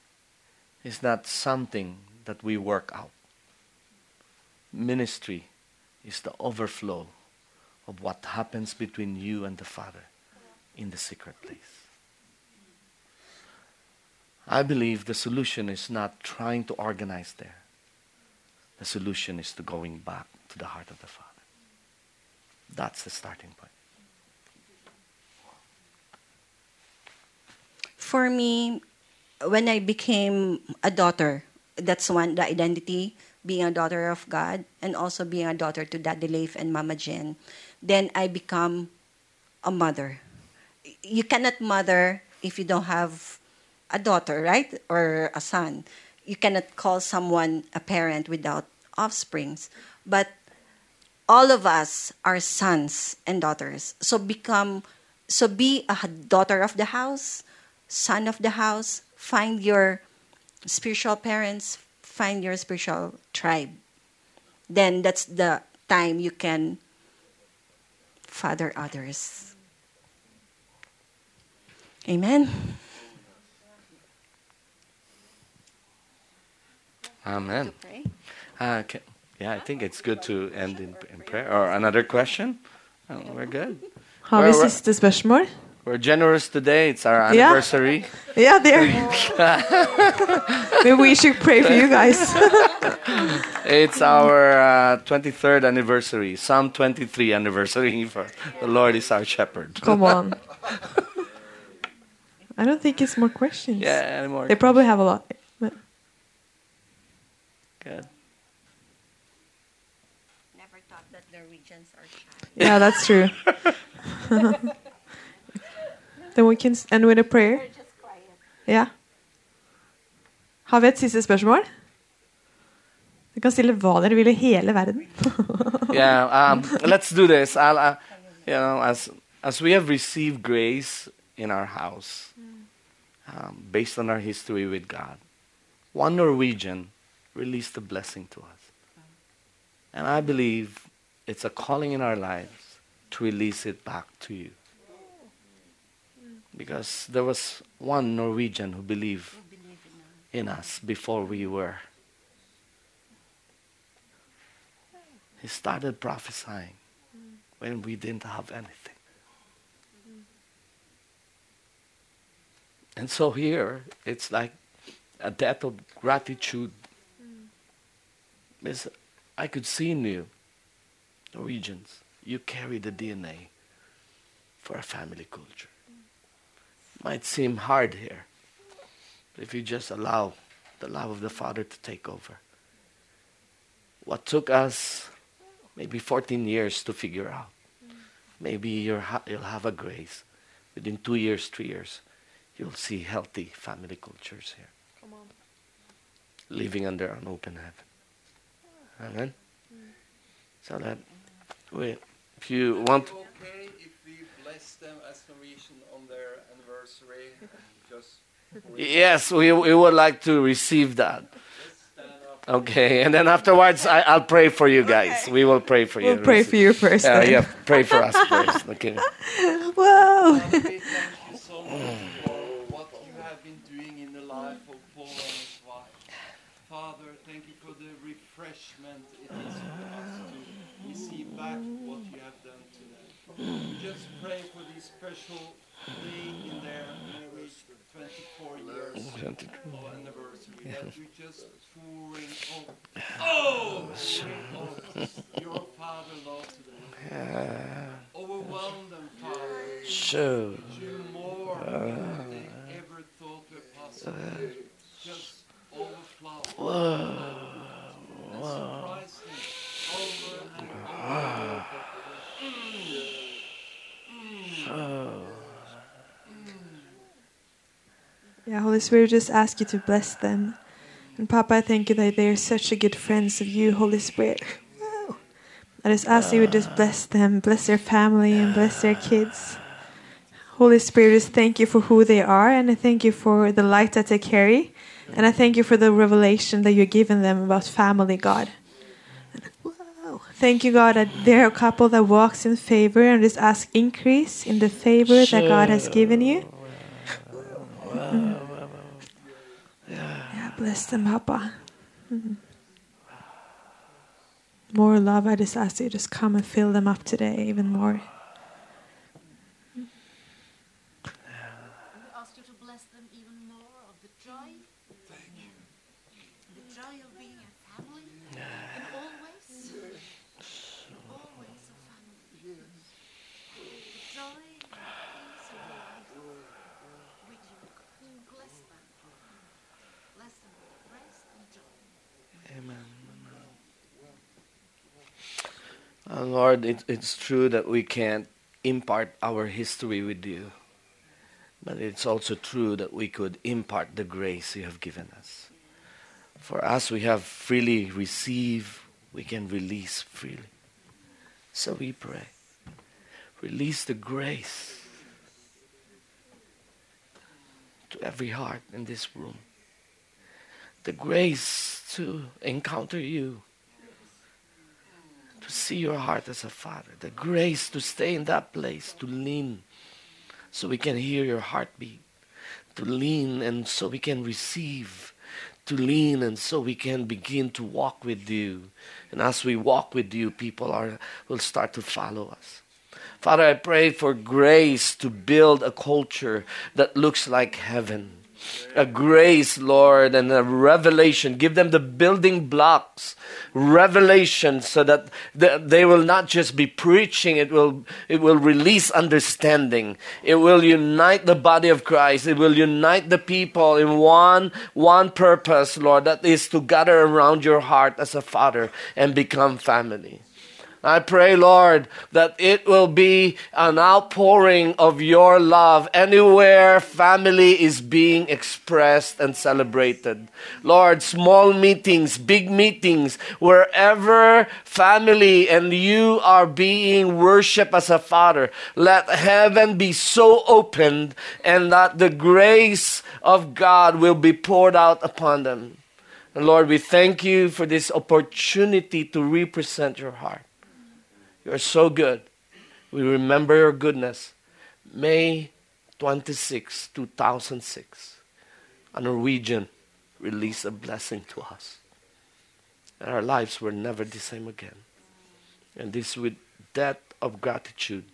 is not something that we work out, ministry is the overflow of what happens between you and the Father in the secret place. I believe the solution is not trying to organize there. The solution is to going back to the heart of the Father. That's the starting point. For me, when I became a daughter, that's one, the identity, being a daughter of God, and also being a daughter to Daddy Leif and Mama Jen. Then I become a mother. You cannot mother if you don't have a daughter, right? Or a son. You cannot call someone a parent without offsprings. But all of us are sons and daughters. So become so be a daughter of the house, son of the house, find your spiritual parents, find your spiritual tribe. Then that's the time you can father others. Amen. Amen. Pray. Uh, ca- yeah, I think it's good to end in, in prayer. Or another question? Oh, we're good. Har vi where- siste spørsmål? We're generous today. It's our Yeah. anniversary. Yeah, there. Maybe we should pray for you guys. It's our uh, 23rd anniversary, Psalm 23 anniversary. For the Lord is our shepherd. Come on. I don't think it's more questions. Yeah, anymore. They probably have a lot. But Good. Never thought that are shy. yeah, that's true. then we can end with a prayer. Just quiet. Ja. Har vi et siste spørsmål? Du kan stille hva dere vil i hele verden. Yeah, um, let's do this. I'll, uh, you know, as as we have received grace in our house, um, based on our history with God, one Norwegian released a blessing to us, and I believe it's a calling in our lives to release it back to you. Because there was one Norwegian who believed in us before we were. He started prophesying when we didn't have anything. And so here, it's like a debt of gratitude. Because I could see in you, Norwegians, you carry the DNA for a family culture. Might seem hard here, but if you just allow the love of the Father to take over. What took us maybe 14 years to figure out. Maybe you're ha- you'll have a grace. Within two years, three years, you'll see healthy family cultures here. Living under an open heaven. Amen? Mm. So that, we, if you want, okay if we bless them as Norwegian on their anniversary? Just yes, we, we would like to receive that. Okay, and then afterwards, I, I'll pray for you guys. We will pray for you. We'll pray for you first. Yeah, then. yeah, pray for us first. Okay. Whoa. Father, we thank you so much for what you have been doing in the life of Paul and his wife. Father, thank you for the refreshment it is for us to back what you have done today. We just pray for this special day in their marriage, 24 years of anniversary, that you just pouring out, oh, pouring out your Father love today. Overwhelm them, Father Sure. do more than they ever thought were possible. Uh. Just overflow. And surprise them over and over. Yeah, Holy Spirit, just ask you to bless them. And Papa, I thank you that they are such a good friends of you, Holy Spirit. I just ask you to just bless them, bless their family, and bless their kids. Holy Spirit, just thank you for who they are, and I thank you for the light that they carry. And I thank you for the revelation that you're giving them about family, God. Thank you, God, that they're a couple that walks in favor and just ask increase in the favor that God has given you. Mm. Bless them, Papa. Mhm. More love, I just ask you just come and fill them up today even more. We ask you to bless them even more of the joy. The joy of being a family in all ways. All ways of family. The joy and the peace of life with you. Bless them. Bless them with grace and joy. Amen. Uh, Lord, it, it's true that we can't impart our history with you, but it's also true that we could impart the grace you have given us. For us, we have freely received, we can release freely. So we pray. Release the grace to every heart in this room. The grace to encounter you to see your heart as a father, the grace to stay in that place, to lean so we can hear your heartbeat, to lean and so we can receive, to lean and so we can begin to walk with you. And as we walk with you, people are will start to follow us. Father, I pray for grace to build a culture that looks like heaven. A grace, Lord, and a revelation. Give them the building blocks, revelation, so that they will not just be preaching, it will, it will release understanding. It will unite the body of Christ. It will unite the people in one, one purpose, Lord, that is to gather around your heart as a father and become family. I pray, Lord, that it will be an outpouring of your love anywhere family is being expressed and celebrated. Lord, small meetings, big meetings, wherever family and you are being worshiped as a father, let heaven be so opened and that the grace of God will be poured out upon them. And Lord, we thank you for this opportunity to represent your heart. You're so good. We remember your goodness. May 26, 2006, a Norwegian released a blessing to us. And our lives were never the same again. And this with debt of gratitude,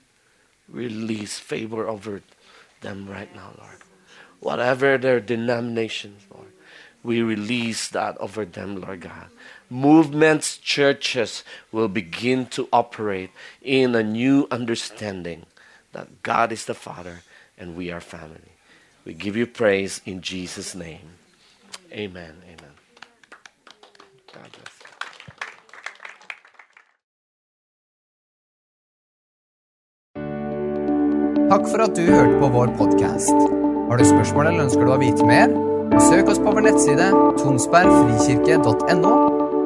release favor over them right now, Lord. Whatever their denominations, Lord, we release that over them, Lord God movements, churches will begin to operate in a new understanding that God is the Father and we are family. We give you praise in Jesus' name. Amen. Amen. God bless. Takk for at du hørte på vår podkast. Har du spørsmål eller ønsker du å vite mer? Søk oss på vår nettside tonsbergfrikirke.no.